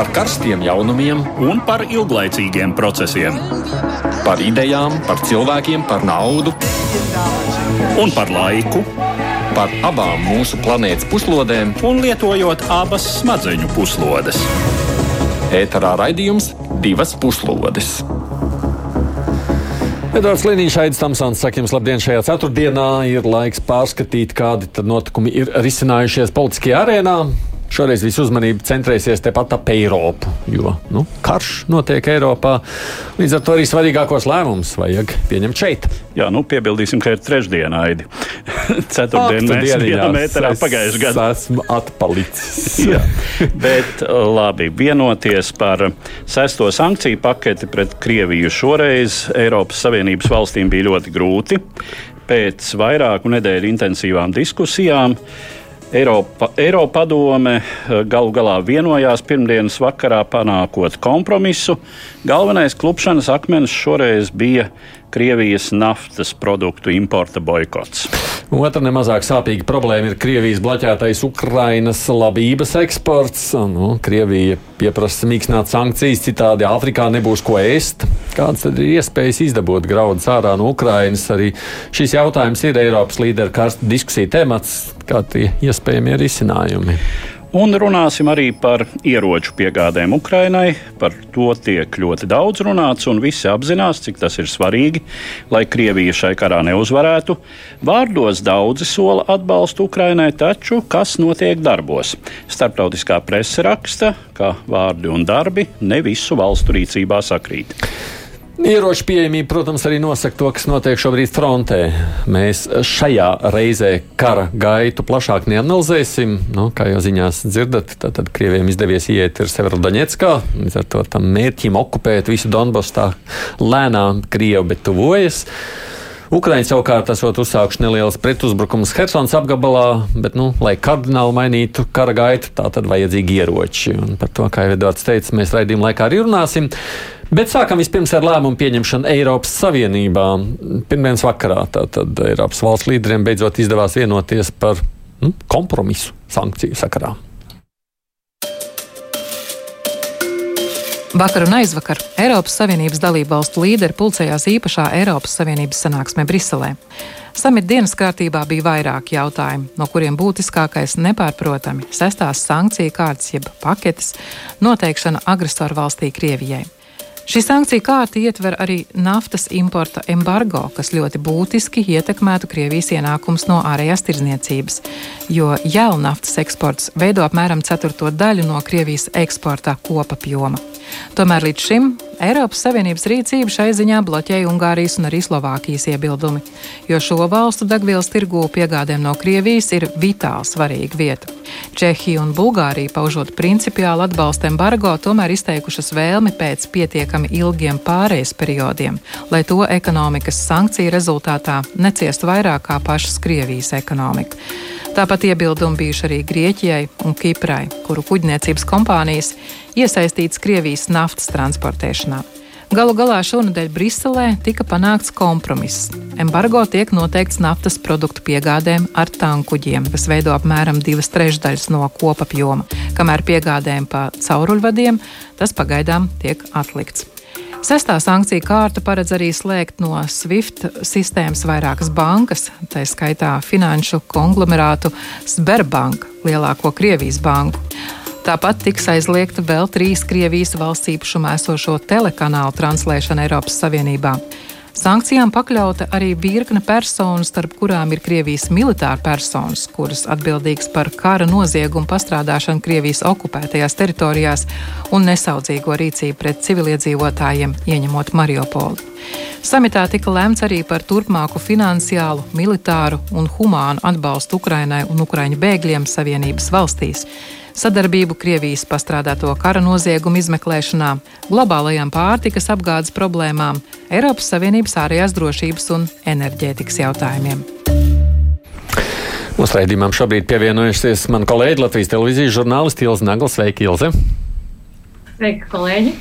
par karstiem jaunumiem un par ilglaicīgiem procesiem. Par idejām, par cilvēkiem, par naudu un par laiku. Par abām mūsu planētas puslodēm, un lietojot abas smadzeņu puslodes. Ēterā raidījums divas puslodes. Edvards Līniņš, Aits Tamsons, saka jums labdien šajā ceturtdienā. Ir laiks pārskatīt, kādi notikumi ir risinājušies politiskajā arēnā. Šoreiz visu uzmanību centrēsies tepat ap Eiropu, jo nu, karš notiek Eiropā. Līdz ar to arī svarīgākos lēmumus vajag pieņemt šeit. Jā, nu piebildīsim, ka ir trešdiena, Aidi. Ceturtdiena mēs bijām ēterā pagājušajā gadā. Esmu atpalicis. Jā. Bet labi, vienoties par sesto sankciju paketi pret Krieviju šoreiz Eiropas Savienības valstīm bija ļoti grūti. Pēc vairāku nedēļu intensīvām diskusijām Eiropa, Eiropadome eh, galu galā vienojās pirmdienas vakarā panākot kompromisu. Galvenais klupšanas akmens šoreiz bija Krievijas naftas produktu importa boikots. Otra nemazāk sāpīga problēma ir Krievijas bloķētais Ukrainas labības eksports. Nu, Krievija pieprasa mīkstināt sankcijas, citādi Āfrikā nebūs ko ēst. Kādas tad ir iespējas izdabūt graudus ārā no Ukrainas? Arī šis jautājums ir Eiropas līderu diskusija temats, kā tie iespējamie risinājumi. Un runāsim arī par ieroču piegādēm Ukrainai. Par to tiek ļoti daudz runāts, un visi apzinās, cik tas ir svarīgi, lai Krievija šai karā neuzvarētu. Vārdos daudzi sola atbalstu Ukrainai, taču kas notiek darbos? Starptautiskā prese raksta, ka vārdi un darbi ne visu valstu rīcībā sakrīt. Ieroču pieejamība, protams, arī nosaka to, kas notiek šobrīd frontē. Mēs šajā reizē kara gaitu plašāk neanalizēsim. Nu, kā jau ziņās dzirdat, tad, tad Krievijam izdevies iet Severodaņetskā. Līdz ar to tam mērķim okupēt visu Donbasu tā lēnām Krievu, bet tuvojas. Ukraiņi savukārt esot uzsākuši neliels pretuzbrukums Helsinas apgabalā, bet, nu, lai kardināli mainītu kara gaitu, tā tad vajadzīgi ieroči. Un par to, kā jau Edvards teica, mēs raidījuma laikā arī runāsim. Bet sākam vispirms ar lēmumu pieņemšanu Eiropas Savienībā. Pirmdienas vakarā tātad Eiropas valsts līderiem beidzot izdevās vienoties par nu, kompromisu sankciju sakarā. Vakar un aizvakar Eiropas Savienības dalību valstu līderi pulcējās īpašā Eiropas Savienības sanāksmē Briselē. Samita dienas kārtībā bija vairāki jautājumi, no kuriem būtiskākais nepārprotami sestās sankciju kārtas jeb paketes noteikšana agresoru valstī Krievijai. Šī sankcija kārta ietver arī naftas importa embargo, kas ļoti būtiski ietekmētu Krievijas ienākumus no ārējās tirzniecības, jo jau naftas eksports veido apmēram ceturto daļu no Krievijas eksporta kopapjoma. Tomēr līdz šim Eiropas Savienības rīcību šai ziņā bloķēja Ungārijas un arī Slovākijas iebildumi, jo šo valstu degvielas tirgū piegādēm no Krievijas ir vitāli svarīga vieta. Čehija un Bulgārija, paužot principiālu atbalstu embargo, tomēr izteikušas vēlmi pēc pietiekami ilgiem pārejas periodiem, lai to ekonomikas sankciju rezultātā neciestu vairāk kā pašas Krievijas ekonomika. Tāpat iebildumi bijuši arī Grieķijai un Kiprai, kuru kuģniecības kompānijas iesaistītas Krievijas naftas transportēšanā. Galu galā šonadēļ Briselē tika panākts kompromiss. Embargo tiek noteikts naftas produktu piegādēm ar tankuģiem, kas veido apmēram divas trešdaļas no kopapjoma, kamēr piegādēm pa cauruļvadiem tas pagaidām tiek atlikts. Sestā sankcija kārta paredz arī slēgt no SWIFT sistēmas vairākas bankas, tā skaitā finanšu konglomerātu Sberbank, lielāko Krievijas banku. Tāpat tiks aizliegta vēl trīs Krievijas valsts īpašumā esošo telekanālu translēšana Eiropas Savienībā. Sankcijām pakļauta arī virkne personu, starp kurām ir Krievijas militāra personas, kuras atbildīgas par kara noziegumu pastrādāšanu Krievijas okupētajās teritorijās un nesaudzīgo rīcību pret civiliedzīvotājiem, ieņemot Mariupoli. Samitā tika lemts arī par turpmāku finansiālu, militāru un humānu atbalstu Ukrainai un Ukraiņu bēgļiem Savienības valstīs sadarbību Krievijas pastrādāto kara noziegumu izmeklēšanā, globālajām pārtikas apgādes problēmām, Eiropas Savienības ārējās drošības un enerģētikas jautājumiem. Mūsu raidījumam šobrīd pievienojusies mana kolēģe Latvijas televīzijas žurnālisti Ilza Nagla. Sveiki, Ilze! Sveiki, kolēģi!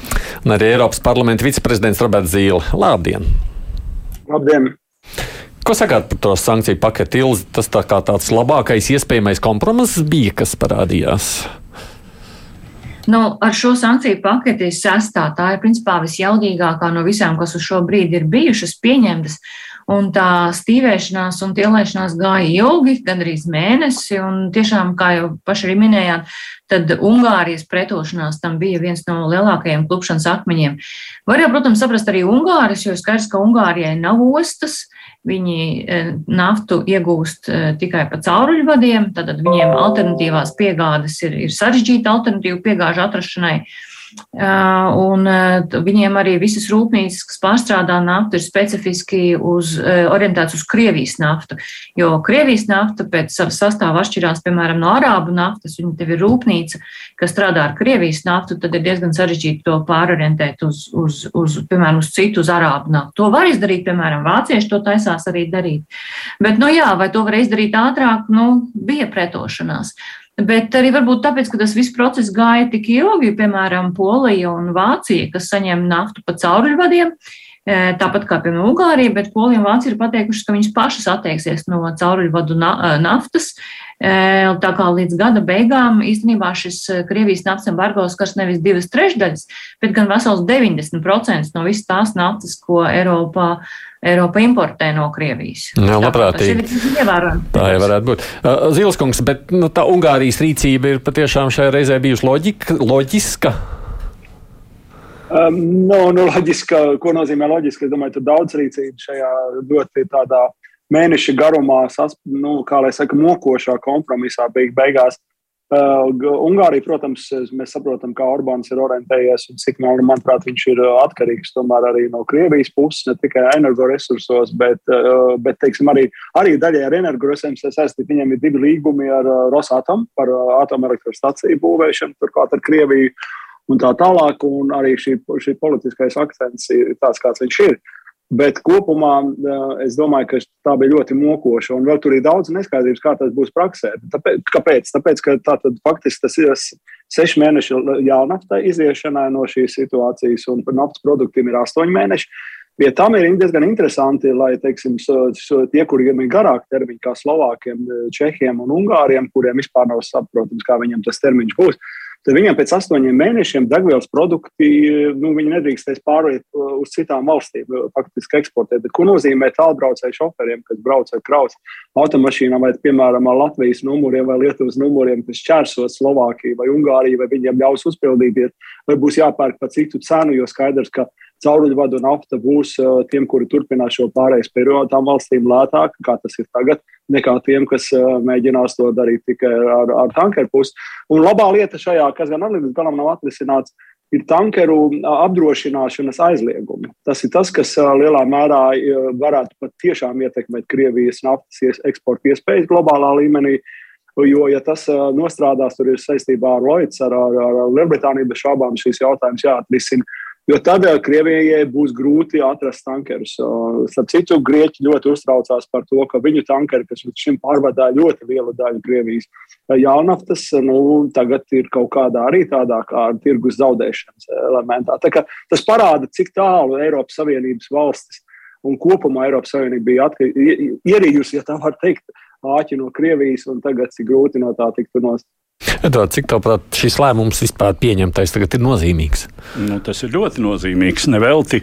Un arī Eiropas parlamenta viceprezidents Roberts Zīle. Labdien! Labdien! Ko sakāt par to sankciju paketi? Ilzi, tas tā kā tāds labākais iespējamais kompromiss bija, kas parādījās. Nu, ar šo sankciju paketi sestā tā ir principā visjaudīgākā no visām, kas uz šo brīdi ir bijušas pieņemtas. Un tā stīvēšanās un tielēšanās gāja ilgi, gandrīz mēnesi. Tiešām, kā jau paši arī minējāt, tad Ungārijas pretošanās tam bija viens no lielākajiem klupšanas akmeņiem. Var jau, protams, saprast arī Ungāris, jo skaidrs, ka Ungārijai nav ostas. Viņi naftu iegūst tikai pa cauruļvadiem, tad viņiem alternatīvās piegādes ir, ir sarežģīta alternatīva piegāžu atrašanai. Un viņiem arī visas rūpnīcas, kas pārstrādā naftu, ir specifiski uz, orientētas uz Krievijas naftu. Jo Krievijas nafta pēc savas sastāvā atšķirās, piemēram, no arābu naftas. Viņa tev ir rūpnīca, kas strādā ar Krievijas naftu, tad ir diezgan sarežģīti to pārorientēt uz, uz, uz piemēram, uz citu, uz arābu naftu. To var izdarīt, piemēram, vācieši to taisās arī darīt. Bet, nu jā, vai to var izdarīt ātrāk, nu, bija pretošanās. Bet arī varbūt tāpēc, ka tas viss process gāja tik ilgi, piemēram, Polija un Vācija, kas saņem naftu pa cauruļvadiem, tāpat kā, piemēram, Ungārija, bet Polija un Vācija ir pateikušas, ka viņas pašas atteiksies no cauruļvadu naftas. Tā kā līdz gada beigām īstenībā šis Krievijas naftas embargo skars nevis divas trešdaļas, bet gan vesels 90% no visas tās naftas, ko Eiropā Eiropa importē no Krievijas. Jā, labprātīgi. Tā jau varētu būt. Zilskungs, bet nu, tā Ungārijas rīcība ir patiešām šajā reizē bijusi loģika, loģiska. Um, no, nu, loģiska, ko nozīmē loģiski? Es domāju, ka daudz rīcība šajā ļoti tādā mēneša garumā, sas, nu, kā lai saka, mokošā kompromisā beig beigās. Uh, Ungārija, protams, mēs saprotam, kā Orbāns ir orientējies un cik, man, manuprāt, viņš ir uh, atkarīgs tomēr arī no Krievijas puses, ne tikai energoresursos, bet, uh, bet teiksim, arī, arī daļai ar energoresursiem saistīti. Viņiem ir divi līgumi ar uh, Rosatom par uh, atomelektrostaciju būvēšanu, turklāt ar Krieviju un tā tālāk, un arī šī, šī politiskais akcents ir tāds, kāds viņš ir. Uh, Bet kopumā es domāju, ka tā bija ļoti mokoša. Un vēl tur ir daudz neskaidrības, kā tas būs praksē. Tāpēc, kāpēc? Tāpēc, ka tā tad faktiski tas ir seši mēneši jaunaftai iziešanai no šīs situācijas, un par naftas produktiem ir astoņi mēneši. Pie tam ir diezgan interesanti, lai teiksim, tie, kuriem ir garāki termiņi, kā Slovākiem, Čehiem un Ungāriem, kuriem vispār nav saprotams, kā viņiem tas termiņš būs, tad viņiem pēc astoņiem mēnešiem degvielas produkti nu, nedrīkstēs pāriet uh, uz citām valstīm, uh, faktiski eksportēt. Bet ko nozīmē tālbraucēju šoferiem, kas brauc ar kraus automašīnām vai, piemēram, ar Latvijas numuriem vai Lietuvas numuriem, kas čērsos Slovākiju vai Ungāriju, vai viņiem ļaus uzpildīties, vai būs jāpērk par citu cenu, jo skaidrs, ka cauruļvadu nafta būs uh, tiem, kuri turpinās šo pārējais periodu, tām valstīm lētāk, kā tas ir tagad, nekā tiem, kas uh, mēģinās to darīt tikai ar, ar tankeru pusi. Un labā lieta šajā, kas gan līdz galam nav atrisināts, ir tankeru uh, apdrošināšanas aizliegumi. Tas ir tas, kas lielā mērā varētu pat tiešām ietekmēt Krievijas naftas eksporta iespējas globālā līmenī. Jo, ja tas nostrādās, tur ir saistībā ar Lloyds, ar, ar, ar Lielbritāniju, bez šaubām šīs jautājums jāatrisina. Jo tad Krievijai būs grūti atrast tankerus. Starp citu, Grieķi ļoti uztraucās par to, ka viņu tankeri, kas līdz šim pārvadāja ļoti lielu daļu Krievijas eh, jaunaftas, nu, tagad ir kaut kādā arī tādā kā tirgus zaudēšanas elementā. Tas parāda, cik tālu Eiropas Savienības valstis un kopumā Eiropas Savienība bija ierījusi, ja tā var teikt, āķi no Krievijas, un tagad cik grūti no tā tiktu nost. Edvard, cik tāpat šis lēmums vispār pieņemtais tagad ir nozīmīgs? Nu, tas ir ļoti nozīmīgs. Nevelti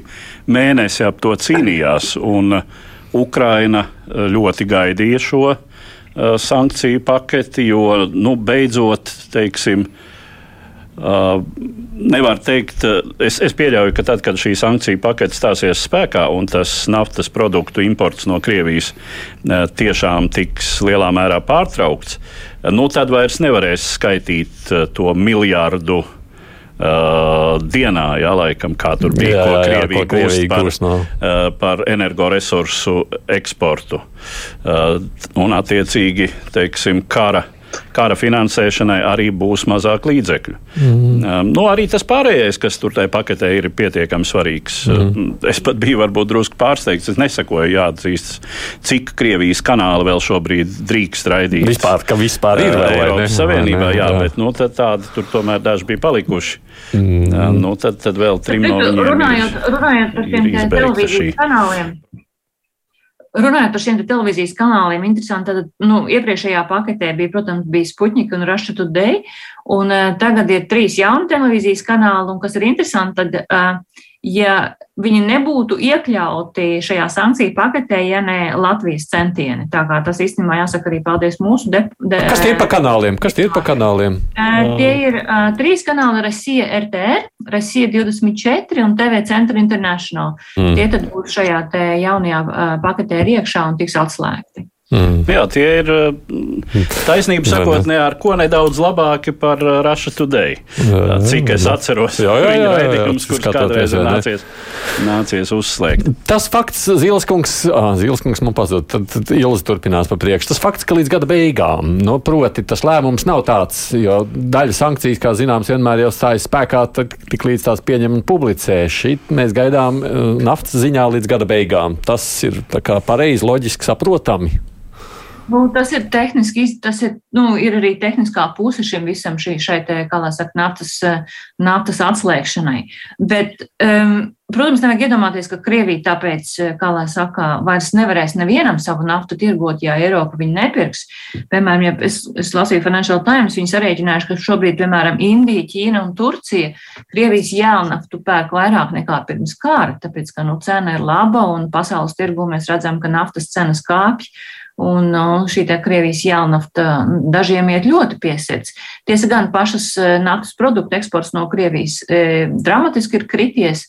mēnesi ap to cīnījās, un Ukraina ļoti gaidīja šo uh, sankciju paketi, jo nu, beidzot, teiksim, uh, Uh, nevar teikt, es, es pieļauju, ka tad, kad šī sankcija pakete stāsies spēkā un tas naftas produktu imports no Krievijas uh, tiešām tiks lielā mērā pārtraukts, uh, nu, tad vairs nevarēs skaitīt to miljārdu Uh, dienā, jā, laikam, kā tur bija, jā, ko Krievija jā, gūst par, no. uh, par energoresursu eksportu. Uh, un, attiecīgi, teiksim, kara kara finansēšanai arī būs mazāk līdzekļu. Mm. Um, nu, arī tas pārējais, kas tur tajā paketē ir pietiekami svarīgs. Mm. Es pat biju varbūt drusku pārsteigts. Es nesakoju, jāatzīst, cik Krievijas kanāli vēl šobrīd drīkst raidīt. Vispār, ka vispār ir vēl Eiropas Savienībā, jā, jā, bet nu, tādi tur tomēr daži bija palikuši. Mm. Uh, nu, tad, tad vēl trim no viņiem runājot, runājot par tiem televīzijas kanāliem. Runājot par šiem te televīzijas kanāliem, interesanti, tad nu, iepriekšējā paketē bija, protams, bija Sputņika un Russia Today, un uh, tagad ir trīs jauni televīzijas kanāli, un kas ir interesanti, tad uh, ja viņi nebūtu iekļauti šajā sankciju paketē, ja ne Latvijas centieni. Tā kā tas īstenībā jāsaka arī paldies mūsu de, de, Kas tie ir pa kanāliem? Kas tie ir pa kanāliem? Tie ir uh, trīs kanāli Rasija RTR, Rasija 24 un TV Centra International. Mm. Tie tad būs šajā jaunajā uh, paketē iekšā un tiks atslēgti. Mm. Jā, tie ir taisnība sakot, ne ar ko nedaudz labāki par Russia Today. Jā, Cik es atceros, jā, jā, jā, raidījums, kurš kādreiz ir nācies, nācies uzslēgt. Tas fakts, Zilskungs, ah, Zilskungs man pazūd, tad, tad Ilis turpinās pa priekšu. Tas fakts, ka līdz gada beigām, no proti, tas lēmums nav tāds, jo daļa sankcijas, kā zināms, vienmēr jau stājas spēkā, tad tik līdz tās pieņem un publicē. Šit mēs gaidām naftas ziņā līdz gada beigām. Tas ir tā kā pareizi, loģiski saprotami. Nu, tas ir tehniski, tas ir, nu, ir arī tehniskā puse šim visam, šī, šai, te, kā lai saka, naftas, naftas atslēgšanai. Bet, um, protams, nevajag iedomāties, ka Krievija tāpēc, kā lai saka, vairs nevarēs nevienam savu naftu tirgot, ja Eiropa viņu nepirks. Piemēram, ja es, es lasīju Financial Times, viņi sarēķinājuši, ka šobrīd, piemēram, Indija, Ķīna un Turcija Krievijas jēlnaftu pērk vairāk nekā pirms kāra, tāpēc, ka, nu, cena ir laba un pasaules tirgu mēs redzam, ka naftas cenas kāpj. Un šī Krievijas jēlnafta dažiem iet ļoti piesirds. Tiesa gan pašas e, naftas produktu eksports no Krievijas e, dramatiski ir krities.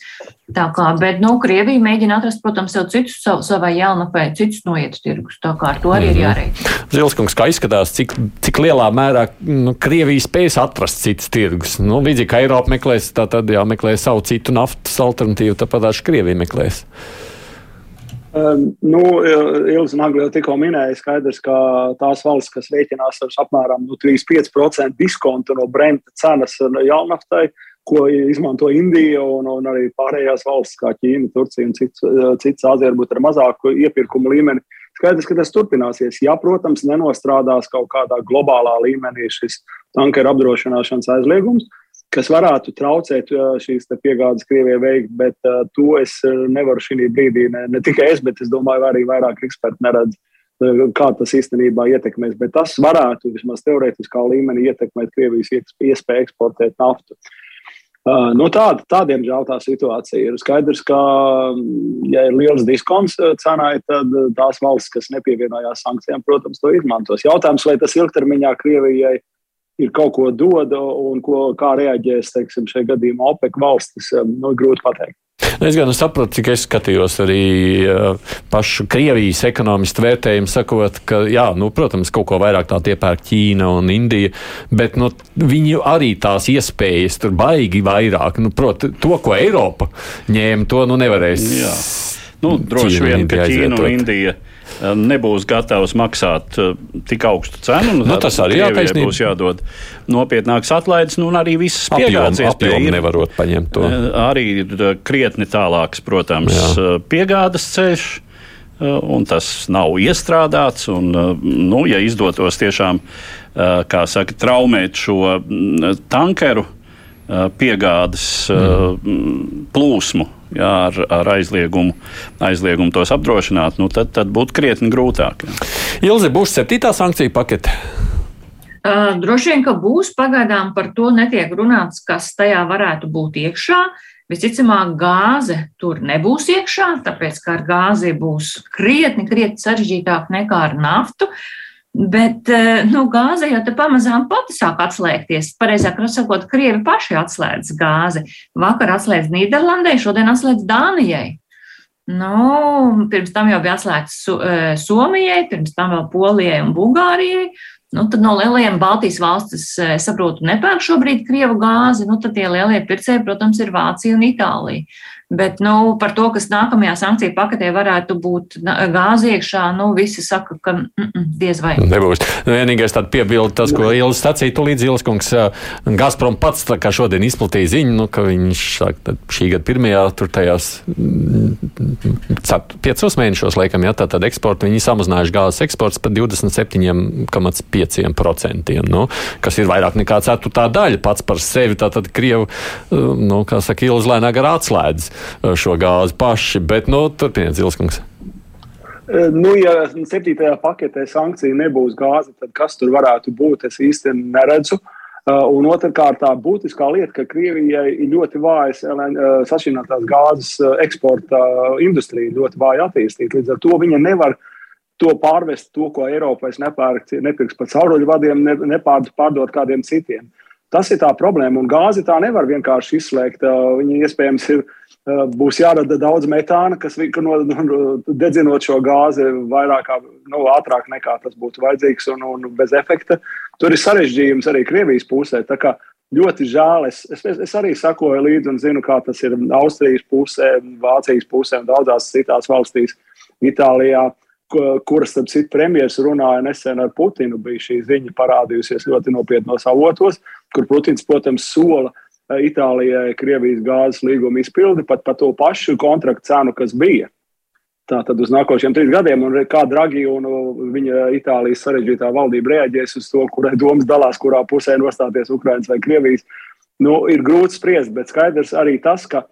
Tā kā, bet, nu, Krievija mēģina atrast, protams, sev citus, sav, savai jēlnafai, citus noietu tirgus. Tā kā ar to arī mm -hmm. ir mhm. jārēķina. Zilskungs, kā izskatās, cik, cik lielā mērā nu, Krievija spēs atrast citus tirgus? Nu, līdzīgi kā Eiropa meklēs, tā tad jāmeklē savu citu naftas alternatīvu, tāpat arī Krievija meklēs. Um, nu, Ilgs Nagli jau tikko minēja, skaidrs, ka tās valsts, kas rēķinās ar apmēram nu, 3-5% diskontu no Brenta cenas jaunaftai, ko izmanto Indija un, un arī pārējās valsts, kā Ķīna, Turcija un cits, cits Āzija, varbūt ar mazāku iepirkumu līmeni. Skaidrs, ka tas turpināsies. Ja, protams, nenostrādās kaut kādā globālā līmenī šis tankeru apdrošināšanas aizliegums, kas varētu traucēt šīs piegādes Krievijai veikt, bet uh, to es nevaru šī brīdī, ne, ne tikai es, bet es domāju, arī vairāk eksperti neredz, uh, kā tas īstenībā ietekmēs. Bet tas varētu vismaz teorētiskā līmenī ietekmēt Krievijas iespēju eksportēt naftu. Uh, nu tāda, tādiem žēl tā situācija ir. Skaidrs, ka, ja ir liels diskonts cenai, tad tās valsts, kas nepievienojās sankcijām, protams, to izmantos. Jautājums, vai tas ilgtermiņā Krievijai ir kaut ko dod un ko, kā reaģēs teiksim, šajā gadījumā OPEC valstis, nu, grūti pateikt. Es gan saprotu, cik es skatījos arī uh, pašu Krievijas ekonomistu vērtējumu, sakot, ka, jā, nu, protams, kaut ko vairāk tā iepērk Ķīna un Indija, bet nu, viņu arī tās iespējas tur baigi vairāk. Nu, proti, to, ko Eiropa ņēma, to nu nevarēs. Jā. Nu, droši vien, ka Ķīna un Indija Eh, nebūs gatavs maksāt eh, tik augstu cenu. Nu, tas arī Krievijai būs jādod nopietnāks atlaides, nu, un arī visas piegādes iespējas. nevarot paņemt to. Eh, arī ir krietni tālāks, protams, Jā. piegādes ceļš. Un tas nav iestrādāts. Un, nu, ja izdotos tiešām, saka, traumēt šo mm, tankeru piegādes mm. plūsmu, jā, ar, ar aizliegumu, aizliegumu tos apdrošināt, nu, tad, tad būtu krietni grūtāk. Jā. Ilze, būs septītā sankcija pakete? Uh, droši vien, ka būs. Pagaidām par to netiek runāts, kas tajā varētu būt iekšā. Visticamāk, gāze tur nebūs iekšā, tāpēc, ka ar gāzi būs krietni, krietni sarežģītāk nekā ar naftu. Uh, Bet eh, nu, gāze jau pamazām pati sāk atslēgties. Pareizāk sakot, Krievi paši atslēdz gāzi. Vakar atslēdz Nīderlandē, šodien atslēdz Dānijai. Nu, pirms tam jau bija atslēgts eh, Somijai, pirms tam vēl Polijai un Bulgārijai. Nu, tad no lielajiem Baltijas valstis, eh, saprotu, nepērk šobrīd Krievu gāzi. Nu, tad tie lielie pircēji, protams, ir Vācija un Itālija. Bet nu, par to, kas nākamajā sankciju paketē varētu būt gāzi iekšā, nu, visi saka, ka mm -mm, diez vai. Nebūs. Nu, vienīgais tāds piebildi, tas, ko Ielas sacīja, tu līdz Ielas kungs, Gazprom pats tā kā šodien izplatīja ziņu, nu, ka viņš saka, šī gada pirmajā tur tajās piecos mēnešos, laikam, jā, tātad eksportu viņi samazinājuši gāzes eksports par 27,5%, nu, kas ir vairāk nekā ceturtā daļa pats par sevi, tātad Krievu, nu, kā saka, Ielas lēnāk ar atslēdz šo gāzi paši. Bet, nu, turpiniet, Zilskungs. Nu, ja septītajā paketē sankcija nebūs gāze, tad kas tur varētu būt, es īsti neredzu. Un otrkārt, tā būtiskā lieta, ka Krievijai ir ļoti vājas sašķinātās gāzes eksporta industrija, ļoti vāja attīstīta. Līdz ar to viņa nevar to pārvest, to, ko Eiropā nepērk, nepirks pa cauruļu vadiem, ne, nepārdot kādiem citiem. Tas ir tā problēma, un gāzi tā nevar vienkārši izslēgt. Viņa iespējams ir būs jārada daudz metāna, kas no, no, dedzinot šo gāzi vairāk, nu, ātrāk nekā tas būtu vajadzīgs un, un bez efekta. Tur ir sarežģījums arī Krievijas pusē. Ļoti žēl. Es, es, es arī sakoju līdzi un zinu, kā tas ir Austrijas pusē, Vācijas pusē un daudzās citās valstīs, Itālijā kuras, starp citu, premjerministrs runāja nesen ar Putinu. Bija šī ziņa parādījusies ļoti nopietnos avotos, kur Putins, protams, sola Itālijai Krievijas gāzes līguma izpildi pat par to pašu kontraktu cenu, kas bija. Tātad uz nākošiem trīs gadiem, un kā Dragi un viņa Itālijas sarežģītā valdība reaģēs uz to, kurai domas dalās, kurā pusē nostāties Ukraiņas vai Krievijas, nu, ir grūti spriest, bet skaidrs arī tas, ka,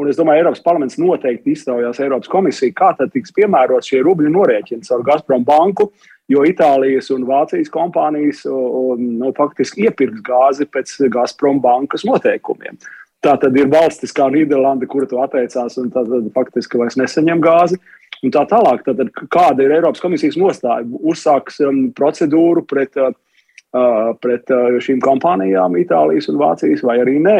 un es domāju, Eiropas parlaments noteikti iztaujās Eiropas komisiju, kā tad tiks piemērots šie rubļu norēķini ar Gazprom banku, uh, jo Itālijas un Vācijas kompānijas nu, faktiski iepirks gāzi pēc Gazprom bankas noteikumiem. Tā tad ir valstis kā Nīderlanda, kura to atteicās un tad faktiski vairs nesaņem gāzi. Un tā tālāk, tad, kāda ir Eiropas komisijas nostāja? Uzsāks um, procedūru pret, uh, pret uh, šīm kompānijām, Itālijas un Vācijas, vai arī nē?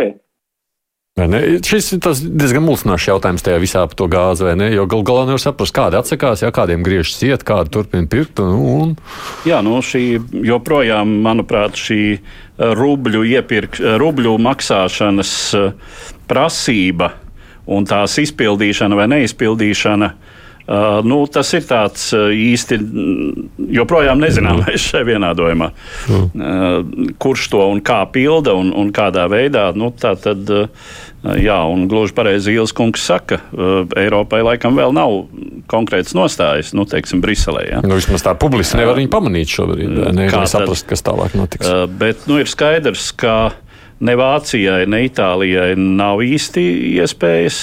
Šis ir diezgan mulsinošs jautājums tajā visā par to gāzi, vai ne? Jo gal galā nevar saprast, kādi atsakās, ja kādiem griežas iet, kādi turpina pirkt. Un, un... Jā, nu šī joprojām, manuprāt, šī rubļu, iepirk, rubļu maksāšanas prasība un tās izpildīšana vai neizpildīšana. Uh, nu, tas ir tāds uh, īsti joprojām nezināmais šajā vienādojumā. Mm. Uh, kurš to un kā pilda un, un kādā veidā. Nu, tā tad, uh, Jā, un gluži pareizi Ielas kungs saka, uh, Eiropai laikam vēl nav konkrēts nostājas, nu, teiksim, Briselē. Ja? Nu, vismaz tā publiski nevar viņu pamanīt šobrīd, ne, kā saprast, kas tālāk notiks. Uh, bet, nu, ir skaidrs, ka ne Vācijai, ne Itālijai nav īsti iespējas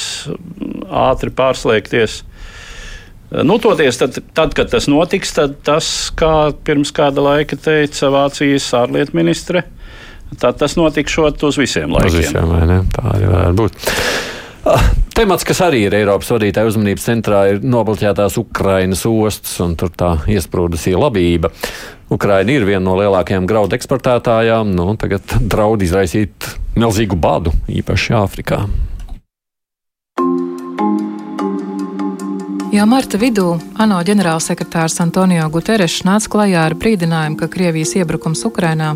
ātri pārslēgties. Uh, nu, toties, tad, tad, kad tas notiks, tad tas, kā pirms kāda laika teica Vācijas ārlietu ministre, Tad tas notikšot uz visiem laikiem. Uz visiem, vai ne? Tā arī varētu būt. Ah, temats, kas arī ir Eiropas vadītāja uzmanības centrā, ir nobloķētās Ukrainas ostas un tur tā iesprūdusī labība. Ukraina ir viena no lielākajām graudu eksportētājām, nu tagad draud izraisīt milzīgu badu, īpaši Āfrikā. Jau marta vidū ANO ģenerālsekretārs Antonio Guterres nāca klajā ar brīdinājumu, ka Krievijas iebrukums Ukrainā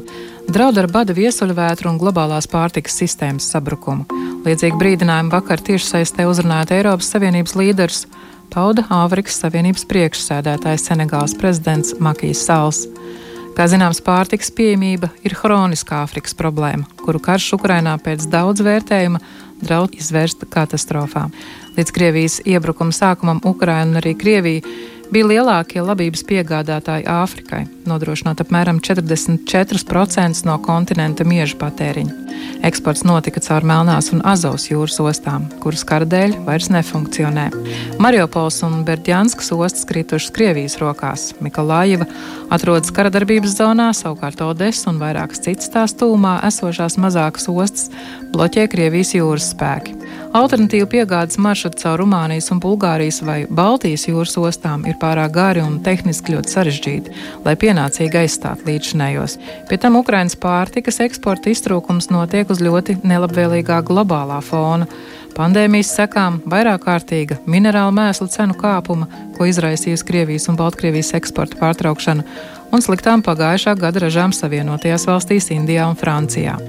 draud ar bada viesuļvētru un globālās pārtikas sistēmas sabrukumu. Līdzīgi brīdinājumu vakar tiešsaistē uzrunājot Eiropas Savienības līderus pauda Āfrikas Savienības priekšsēdētājs Senegāls prezidents Makijas Sals. Kā zināms, pārtikas pieejamība ir hroniska Āfrikas problēma, kuru karš Ukrainā pēc daudz vērtējuma draud izvērst katastrofā. Līdz Krievijas iebrukuma sākumam Ukraina un arī Krievija bija lielākie labības piegādātāji Āfrikai, nodrošinot apmēram 44% no kontinenta miežu patēriņa. Eksports notika caur Melnās un Azovas jūras ostām, kuras kara dēļ vairs nefunkcionē. Mariupols un Berdjanskas ostas kritušas Krievijas rokās. Mikolājeva atrodas karadarbības zonā, savukārt Odessa un vairākas citas tās tūmā esošās mazākas ostas bloķē Krievijas jūras spēki. Alternatīva piegādes maršruti caur Rumānijas un Bulgārijas vai Baltijas jūras ostām ir pārāk gari un tehniski ļoti sarežģīti, lai pienācīgi aizstātu līdzinējos. Pie tam Ukrainas pārtikas eksporta iztrūkums notiek uz ļoti nelabvēlīgā globālā fona. Pandēmijas sekām vairāk kārtīga minerālu mēslu cenu kāpuma, ko izraisījusi Krievijas un Baltkrievijas eksporta pārtraukšana, un sliktām pagājušā gada ražām Savienotajās valstīs, Indijā un Francijā.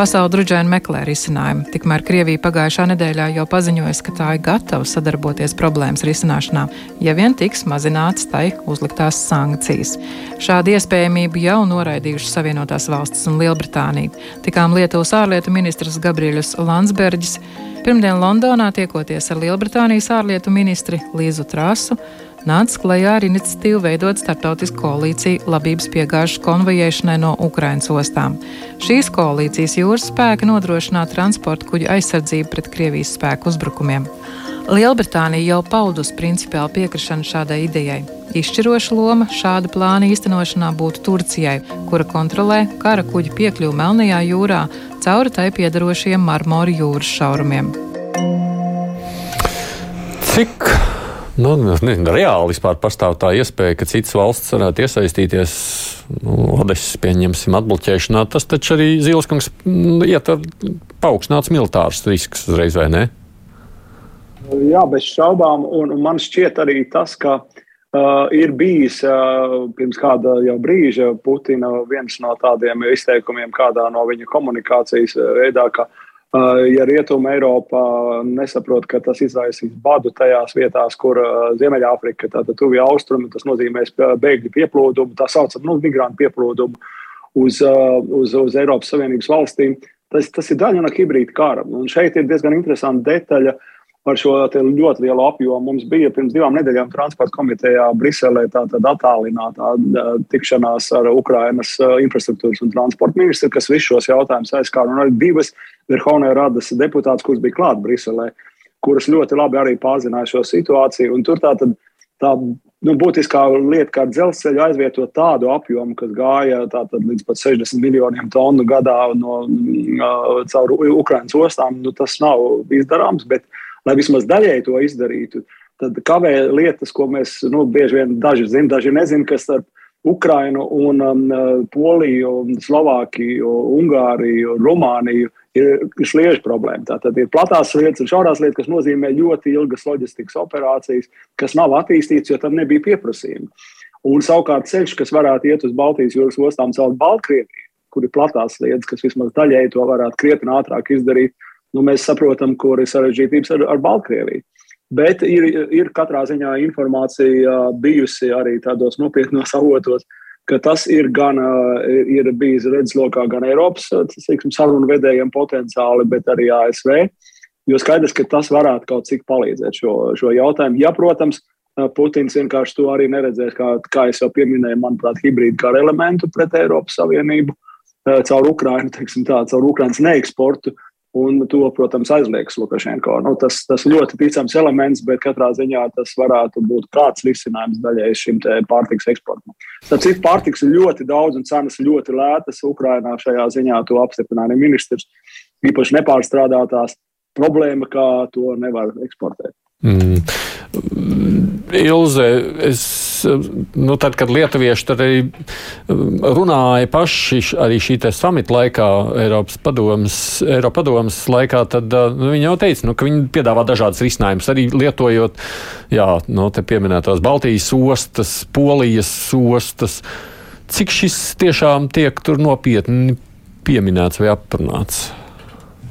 Pasaule drudžēni meklē risinājumu, tikmēr Krievija pagājušā nedēļā jau paziņoja, ka tā ir gatava sadarboties problēmas risināšanā, ja vien tiks mazināts tai uzliktās sankcijas. Šādu iespējamību jau noraidījušas Savienotās valstis un Lielbritānija. Tikām Lietuvas ārlietu ministrs Gabriels Landsbergis pirmdien Londonā tiekoties ar Lielbritānijas ārlietu ministri Līzu Trasu nāca klajā ar iniciatīvu veidot starptautisku koalīciju labības piegāžu konvojēšanai no Ukrainas ostām. Šīs koalīcijas jūras spēki nodrošināt transporta kuģu aizsardzību pret Krievijas spēku uzbrukumiem. Lielbritānija jau paudusi principiāli piekrišanu šādai idejai. Izšķiroša loma šāda plāna īstenošanā būtu Turcijai, kura kontrolē kara kuģu piekļuvi Melnajā jūrā cauri tai piedarošiem Marmora jūras šaurumiem. Cik nu, nezinu, reāli vispār pastāv tā iespēja, ka citas valsts varētu iesaistīties nu, Odesas pieņemsim atbloķēšanā? Tas taču arī Zīleskungs ietver paaugstināts militārs risks uzreiz, vai ne? Jā, bez šaubām. Un, un man šķiet arī tas, ka uh, ir bijis uh, pirms kāda jau brīža Putina viens no tādiem izteikumiem, kādā no viņa komunikācijas veidā, ka, uh, ja Rietuma Eiropa nesaprot, ka tas izraisīs badu tajās vietās, kur uh, Ziemeļāfrika, tātad tuvie austrumi, tas nozīmēs bēgļu pieplūdumu, tā saucam, nu, migrantu pieplūdumu uz, uh, uz, uz Eiropas Savienības valstīm. Tas, tas ir daļa no hibrīda kara. Un šeit ir diezgan interesanta detaļa. Uh, par šo ļoti lielu apjomu. Mums bija pirms divām nedēļām transporta komitejā Briselē tāda attālināta tikšanās ar Ukrainas infrastruktūras un transporta ministru, kas visus šos jautājumus aizskāra. Un arī divas Verhovnē radas deputātas, kuras bija klāt Briselē, kuras ļoti labi arī pārzināja šo situāciju. Un tur tā tad tā nu, būtiskā lieta, kā dzelzceļa aizvietot tādu apjomu, kas gāja līdz pat 60 miljoniem tonu gadā no, caur Ukraiņas ostām, nu, tas nav izdarāms. Bet, uh, lai vismaz daļēji to izdarītu, tad kavē lietas, ko mēs nu, bieži vien daži zinām, daži nezinām, kas starp Ukrainu un um, Poliju, Slovākiju, Ungāriju, Rumāniju ir sliežu problēma. Tātad ir platās lietas un šaurās lietas, kas nozīmē ļoti ilgas loģistikas operācijas, kas nav attīstītas, jo tam nebija pieprasījuma. Un savukārt ceļš, kas varētu iet uz Baltijas jūras ostām caur Baltkrieviju, kur ir platās lietas, kas vismaz daļēji to varētu krietni ātrāk izdarīt, nu, mēs saprotam, kur ir sarežģītības ar, ar Baltkrieviju. Bet ir, ir katrā ziņā informācija bijusi arī tādos nopietnos avotos, ka tas ir gan ir bijis redzeslokā gan Eiropas teiksim, sarunu vedējiem potenciāli, bet arī ASV. Jo skaidrs, ka tas varētu kaut cik palīdzēt šo, šo jautājumu. Ja, protams, Putins vienkārši to arī neredzēs, kā, kā jau pieminēju, manuprāt, hibrīdu kara elementu pret Eiropas Savienību caur tā, caur Ukrainas neeksportu. Uh, Un to, protams, aizliegs Lukašenko. Nu, tas, tas ļoti ticams elements, bet katrā ziņā tas varētu būt kāds risinājums daļai šim pārtiks eksportam. Tad citu pārtiks ir ļoti daudz un cenas ļoti lētas. Ukrainā šajā ziņā to apstiprināja ministrs. Īpaši nepārstrādātās problēma, kā to nevar eksportēt. Mm. Ilze, es, nu, tad, kad lietuvieši arī runāja paši arī šī samita laikā, Eiropas padomas, Eiropa padomas laikā, tad nu, viņi jau teica, nu, ka viņi piedāvā dažādas risinājumus, arī lietojot, jā, no nu, te pieminētās Baltijas ostas, Polijas ostas. Cik šis tiešām tiek tur nopietni pieminēts vai aprunāts?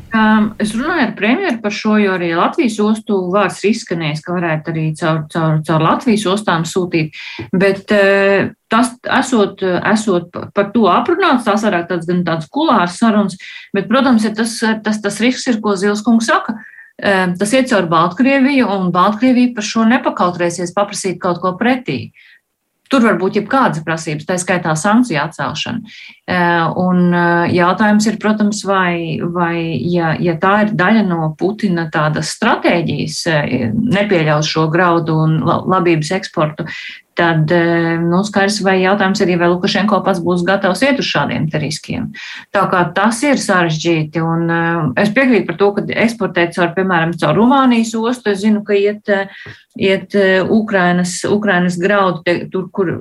Um, es runāju ar premjeru par šo, jo arī Latvijas ostu vārds ir izskanējis, ka varētu arī caur, caur, caur Latvijas ostām sūtīt. Bet uh, tas, esot, esot par to aprunāts, tās varētu tāds gan tāds kulārs sarunas, bet, protams, ir tas, tas, tas risks ir, ko Zilskungs saka. Uh, tas iet caur Baltkrieviju, un Baltkrievija par šo nepakautrēsies paprasīt kaut ko pretī. Tur var būt jebkādas prasības, tā skaitā sankciju atcelšana. Eh, un eh, jautājums ir, protams, vai, vai ja, ja tā ir daļa no Putina tādas stratēģijas, eh, nepieļaus šo graudu un labības eksportu, tad nu, skaidrs, vai jautājums arī, vai Lukašenko pats būs gatavs iet uz šādiem riskiem. Tā kā tas ir sarežģīti, un es piekrītu par to, ka eksportēt caur, piemēram, caur Rumānijas ostu, es zinu, ka iet, iet Ukrainas, Ukrainas graudu, te, tur, kur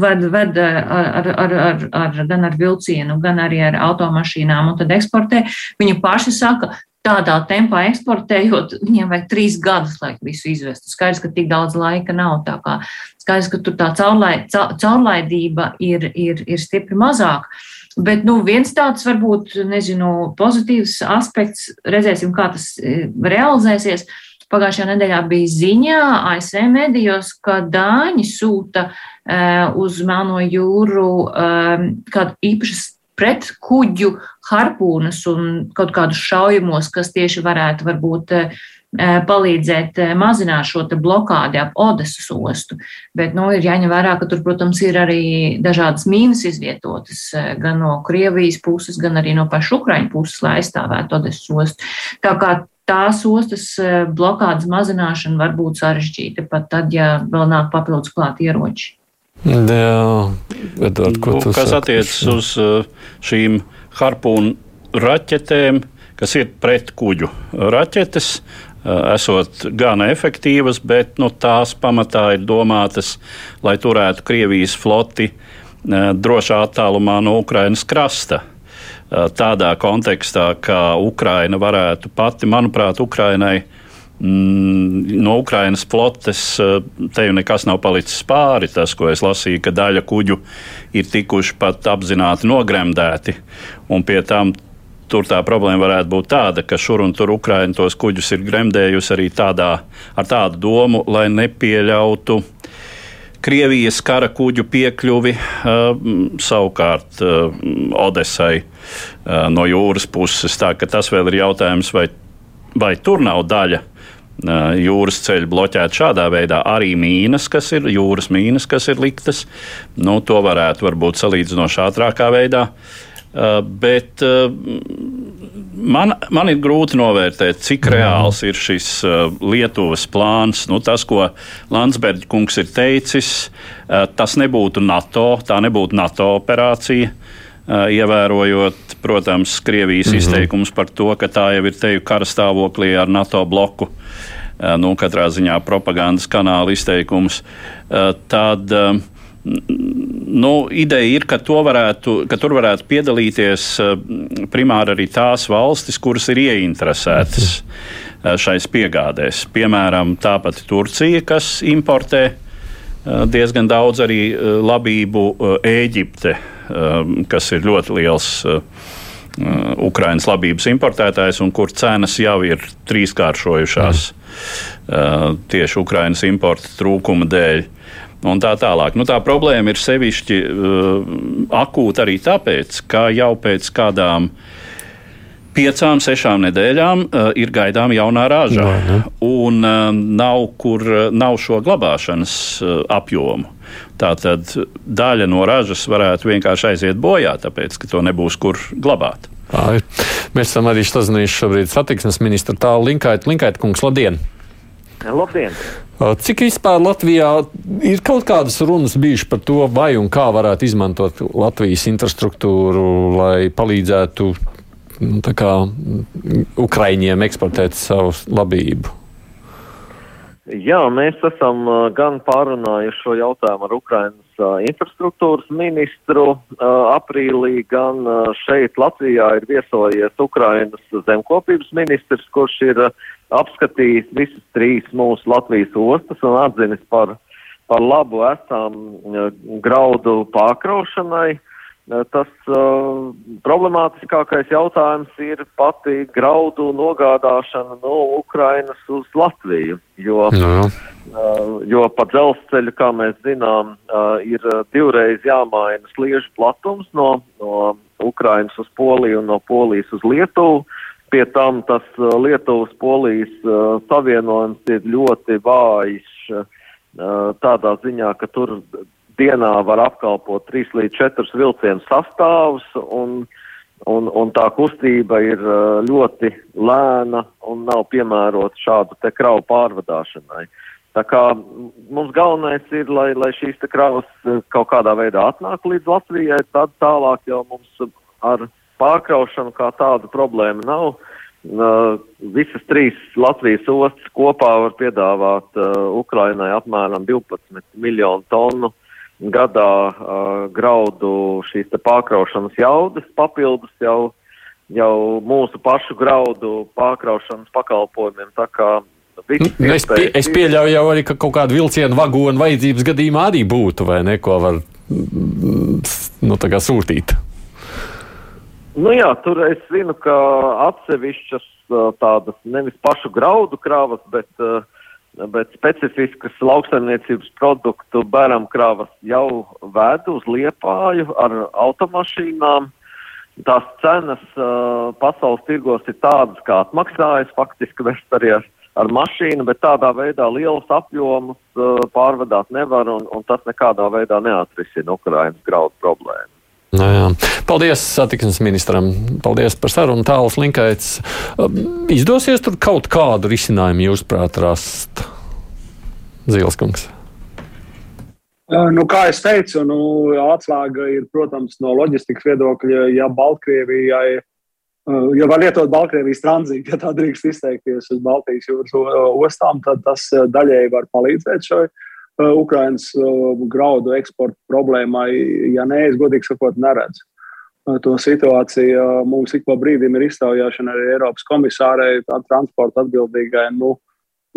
ved, ved ar, ar, ar, ar, gan ar vilcienu, gan arī ar automašīnām, un tad eksportē. Viņi paši saka, tādā tempā eksportējot, viņiem vajag trīs gadus, lai visu izvestu. Skaidrs, ka tik daudz laika nav. Skaidrs, ka tur tā caurlaid, caurlaidība ir, ir, ir stipri mazāka. Bet nu, viens tāds varbūt nezinu, pozitīvs aspekts, redzēsim, kā tas e, realizēsies. Pagājušajā nedēļā bija ziņā ASV medijos, ka Dāņi sūta uh, uz Melno jūru uh, kādu īpašas pret kuģu harpūnas un kaut kādus šaujamos, kas tieši varētu varbūt eh, palīdzēt eh, mazināt šo blokādi ap Odesas ostu. Bet nu, ir jāņem vērā, ka tur, protams, ir arī dažādas mīnas izvietotas eh, gan no Krievijas puses, gan arī no pašu Ukraiņu puses, lai aizstāvētu Odesas ostu. Tā kā tās ostas blokādes mazināšana var būt sarežģīta, pat tad, ja vēl nāk papildus klāt ieroči. Jā, Edvard, ko nu, kas attiecas uz šīm harpūnu raķetēm, kas ir pret kuģu raķetes, esot gan efektīvas, bet nu, tās pamatā ir domātas, lai turētu Krievijas floti drošā attālumā no Ukrainas krasta. Tādā kontekstā, ka Ukraina varētu pati, manuprāt, Ukrainai mm, no Ukrainas flotes te jau nekas nav palicis pāri. Tas, ko es lasīju, ka daļa kuģu ir tikuši pat apzināti nogremdēti, un pie tam tur tā problēma varētu būt tāda, ka šur un tur Ukraiņa tos kuģus ir gremdējusi arī tādā, ar tādu domu, lai nepieļautu. Krievijas kara kuģu piekļuvi uh, savukārt uh, Odesai uh, no jūras puses. Tā, tas vēl ir jautājums, vai, vai tur nav daļa jūras ceļa bloķēta šādā veidā. Arī mīnas, kas ir jūras mīnas, kas ir liktas, nu, to varētu varbūt salīdzinoši ātrākā veidā bet man, man ir grūti novērtēt, cik mhm. reāls ir šis Lietuvas plāns. Nu, tas, ko Landsbergs kungs ir teicis, tas nebūtu NATO, tā nebūtu NATO operācija. Ievērojot, protams, Krievijas mm -hmm. izteikumus par to, ka tā jau ir teju kara stāvoklī ar NATO bloku, nu, katrā ziņā propagandas kanāla izteikums, tad uh, Nu, ideja ir, ka, varētu, ka tur varētu piedalīties eh, primāri arī tās valstis, kuras ir ieinteresētas eh, šais piegādēs. Piemēram, tā pati Turcija, kas importē eh, diezgan daudz arī labību, Ēģipte, kas ir ļoti liels Ukraiņas labības importētājs un kur cenas jau ir trīskāršojušās mm. Tieši Ukraiņas importa trūkuma dēļ un tā tālāk. Nu, tā problēma ir sevišķi uh, akūta arī tāpēc, ka jau pēc kādām piecām, sešām nedēļām uh, ir gaidām jaunā raža, no, un uh, nav, kur, nav šo glabāšanas uh, apjomu. Tātad daļa no ražas varētu vienkārši aiziet bojā, tāpēc ka to nebūs kur glabāt. Tā, mēs esam arī sazinājušies šobrīd satiksmes ministru tālu Linkaitu. Linkaitu kungs, labdien! Labdien! Cik vispār Latvijā ir kaut kādas runas bijušas par to, vai un kā varētu izmantot Latvijas infrastruktūru, lai palīdzētu nu, kā, Ukraiņiem eksportēt savu labību? Jā, mēs esam gan pārunājuši šo jautājumu ar Ukrainas infrastruktūras ministru aprīlī, gan šeit Latvijā ir viesojies Ukrainas zemkopības ministrs, kurš ir apskatījis visas trīs mūsu Latvijas ostas un atzinis par, par labu esam graudu pārkraušanai. Tas uh, problemātiskākais jautājums ir pati graudu nogādāšana no Ukrainas uz Latviju, jo, no. uh, jo pa dzelzceļu, kā mēs zinām, uh, ir divreiz jāmaina sliežu platums no, no Ukrainas uz Poliju un no Polijas uz Lietuvu. Pie tam tas Lietuvas-Polijas savienojums ir ļoti vājš tādā ziņā, ka tur dienā var apkalpot 3 līdz 4 vilcienu sastāvus, un, un, un tā kustība ir ļoti lēna un nav piemērota šādu te kravu pārvadāšanai. Tā kā mums galvenais ir, lai, lai šīs te kravas kaut kādā veidā atnāk līdz Latvijai, tad tālāk jau mums ar pārkraušanu kā tādu problēmu nav. Uh, visas trīs Latvijas ostas kopā var piedāvāt uh, Ukrainai apmēram 12 miljonu tonu gadā uh, graudu šīs pārkraušanas jaudas, papildus jau, jau mūsu pašu graudu pārkraušanas pakalpojumiem. Nu, es, pie, es pieļauju jau arī, ka kaut kāda vilciena vagona vajadzības gadījumā arī būtu, vai ne, ko var nu, sūtīt. Nu jā, tur es zinu, ka atsevišķas tādas nevis pašu graudu krāvas, bet, bet specifiskas lauksaimniecības produktu bēram krāvas jau ved uz liepāju ar automašīnām. Tās cenas uh, pasaules tirgos ir tādas, kā atmaksājas faktiski vest arī ar, ar mašīnu, bet tādā veidā lielus apjomus uh, pārvadāt nevar un, un tas nekādā veidā neatrisina Ukrainas graudu problēmu. Nu jā. Paldies satiksmes ministram. Paldies par sarunu. Tāls Linkaits. Izdosies tur kaut kādu risinājumu, jūsuprāt, rast? Zīleskungs. Nu, kā jau teicu, nu, atslēga ir, protams, no loģistikas viedokļa, ja Baltkrievijai, ja var lietot Baltkrievijas tranzītu, ja tā drīkst izteikties uz Baltijas jūras ostām, tad tas daļēji var palīdzēt šai Ukrainas graudu eksporta problēmai. Ja nē, es godīgi sakot, neredzu to situāciju. Mums ik pa brīdim ir iztaujāšana arī Eiropas komisārei, transporta atbildīgai. Nu,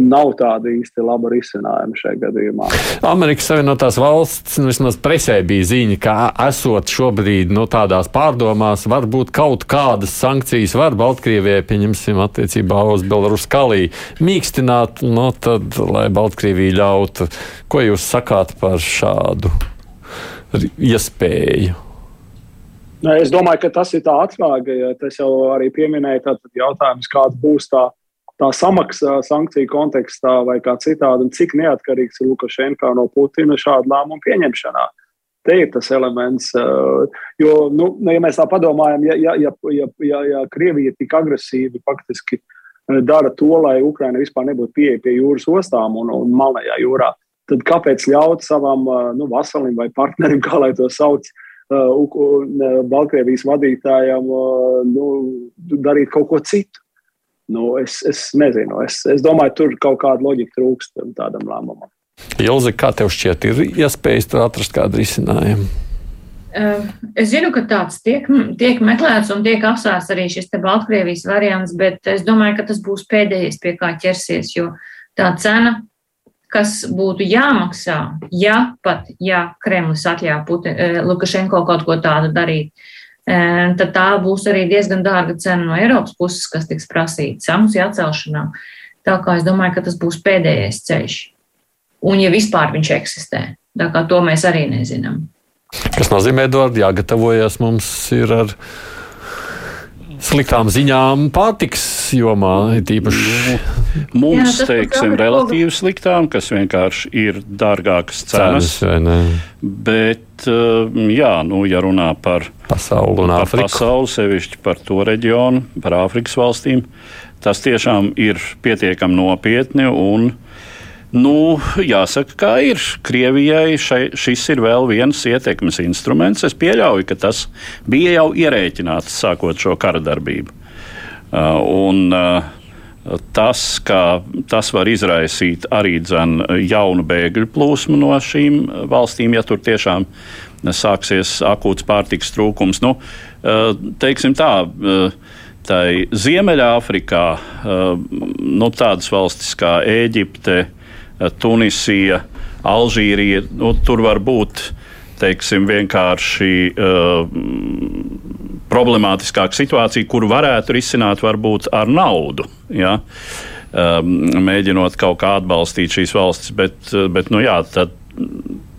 nav tāda īsti laba risinājuma šajā gadījumā. Amerikas Savienotās valsts, nu, vismaz presē bija ziņa, ka esot šobrīd nu, tādās pārdomās, varbūt kaut kādas sankcijas var Baltkrievijai, pieņemsim, attiecībā uz Belarus kalī, mīkstināt, no nu, tad, lai Baltkrievija ļautu. Ko jūs sakāt par šādu iespēju? Es domāju, ka tas ir tā atslēga, ja tas jau arī pieminēja, tad jautājums, kāds būs tā tā samaksa sankciju kontekstā vai kā citādi, un cik neatkarīgs ir Lukašenko no Putina šādu lēmumu pieņemšanā. Te ir tas elements, jo, nu, ja mēs tā padomājam, ja, ja, ja, ja, ja, ja Krievija tik agresīvi faktiski dara to, lai Ukraina vispār nebūtu pieeja pie jūras ostām un, un Melnajā jūrā, tad kāpēc ļaut savam nu, vasalim vai partnerim, kā lai to sauc, Baltkrievijas vadītājam, nu, darīt kaut ko citu? Nu, es, es nezinu, es, es domāju, tur kaut kāda loģika trūkst tādam lēmumam. Ilzi, kā tev šķiet, ir iespējas tur atrast kādu risinājumu? Es zinu, ka tāds tiek, tiek meklēts un tiek apsvērts arī šis Baltkrievijas variants, bet es domāju, ka tas būs pēdējais, pie kā ķersies, jo tā cena, kas būtu jāmaksā, ja pat ja Kremlis atļauj Lukašenko kaut ko tādu darīt, tad tā būs arī diezgan dārga cena no Eiropas puses, kas tiks prasīta sankciju atcelšanā. Tā kā es domāju, ka tas būs pēdējais ceļš. Un ja vispār viņš eksistē, tā kā to mēs arī nezinām. Kas nozīmē, Edvard, jāgatavojas mums ir ar sliktām ziņām pārtiks jomā, īpaši. Mums, Jā, teiksim, relatīvi sliktām, kas vienkārši ir dārgākas cenas. cenas bet, eh, jā, nu, ja runā par pasauli un Āfriku, pasauli, sevišķi par to reģionu, par Āfrikas valstīm, tas tiešām ir pietiekami nopietni un Nu, jāsaka, kā ir. Krievijai šai, šis ir vēl viens ietekmes instruments. Es pieļauju, ka tas bija jau ierēķināts sākot šo kara darbību. Uh, un, uh, tas, ka tas var izraisīt arī dzen, jaunu bēgļu plūsmu no šīm valstīm, ja tur tiešām sāksies akūts pārtiks trūkums. Nu, uh, teiksim tā, tai Ziemeļāfrikā nu, tādas valstis kā Ēģipte, Tunisija, Alžīrija. Nu, tur var būt teiksim, vienkārši uh, problemātiskāka situācija, kuru varētu risināt varbūt ar naudu. Ja? Um, mēģinot kaut kā atbalstīt šīs valstis, bet, bet nu, jā,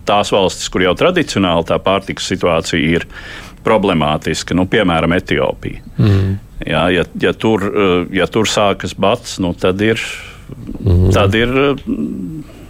tās valstis, kur jau tradicionāli tā pārtikas situācija ir problemātiska, nu, piemēram, Etiopija. Mm. Jā, ja, ja, tur, ja tur sākas bats, nu, tad ir Mm. Tad ir.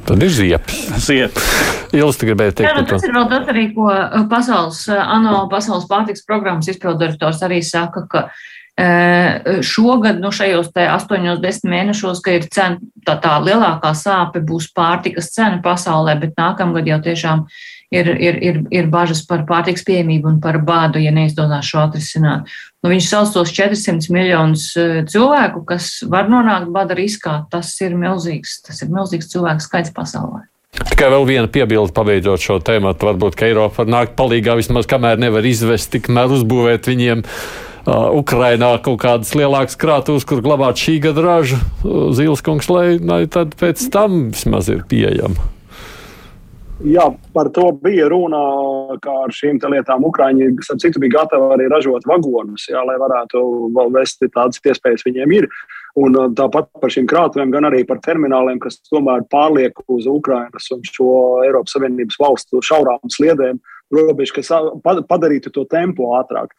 Tad ir ziepes. Ziepes. Tu gribēji teikt, Jā, nu, tas ir vēl tas arī, ko uh, pasaules, uh, ANO pasaules pārtiks programmas izpildirektors arī saka, ka uh, šogad, nu šajos 8-10 mēnešos, ka ir cena, tā, tā lielākā sāpe būs pārtikas cena pasaulē, bet nākamgad jau tiešām ir, ir, ir, ir bažas par pārtiks pieejamību un par bādu, ja neizdodas šo atrisināt. Nu, viņš sauc tos 400 miljonus eh, cilvēku, kas var nonākt bada riskā. Tas ir milzīgs, tas ir milzīgs cilvēku skaits pasaulē. Tikai vēl viena piebilde, pabeidzot šo tēmu. Varbūt, ka Eiropa var nākt palīdzīgā vismaz kamēr nevar izvest, tikmēr uzbūvēt viņiem uh, Ukrainā kaut kādas lielākas krātuves, kur glabāt šī gada ražu zīles kungs, lai, lai tad pēc tam vismaz ir pieejama. Jā, par to bija runa, kā ar šīm lietām Ukrāņi, citu, bija gatavi arī ražot vagonus, jā, lai varētu vēl vesti tādas iespējas viņiem ir. Un uh, tāpat par šīm krātuvēm, gan arī par termināliem, kas tomēr pārliek uz Ukrainas un šo Eiropas Savienības valstu šaurām sliedēm, robežu, kas padarītu to tempu ātrāk.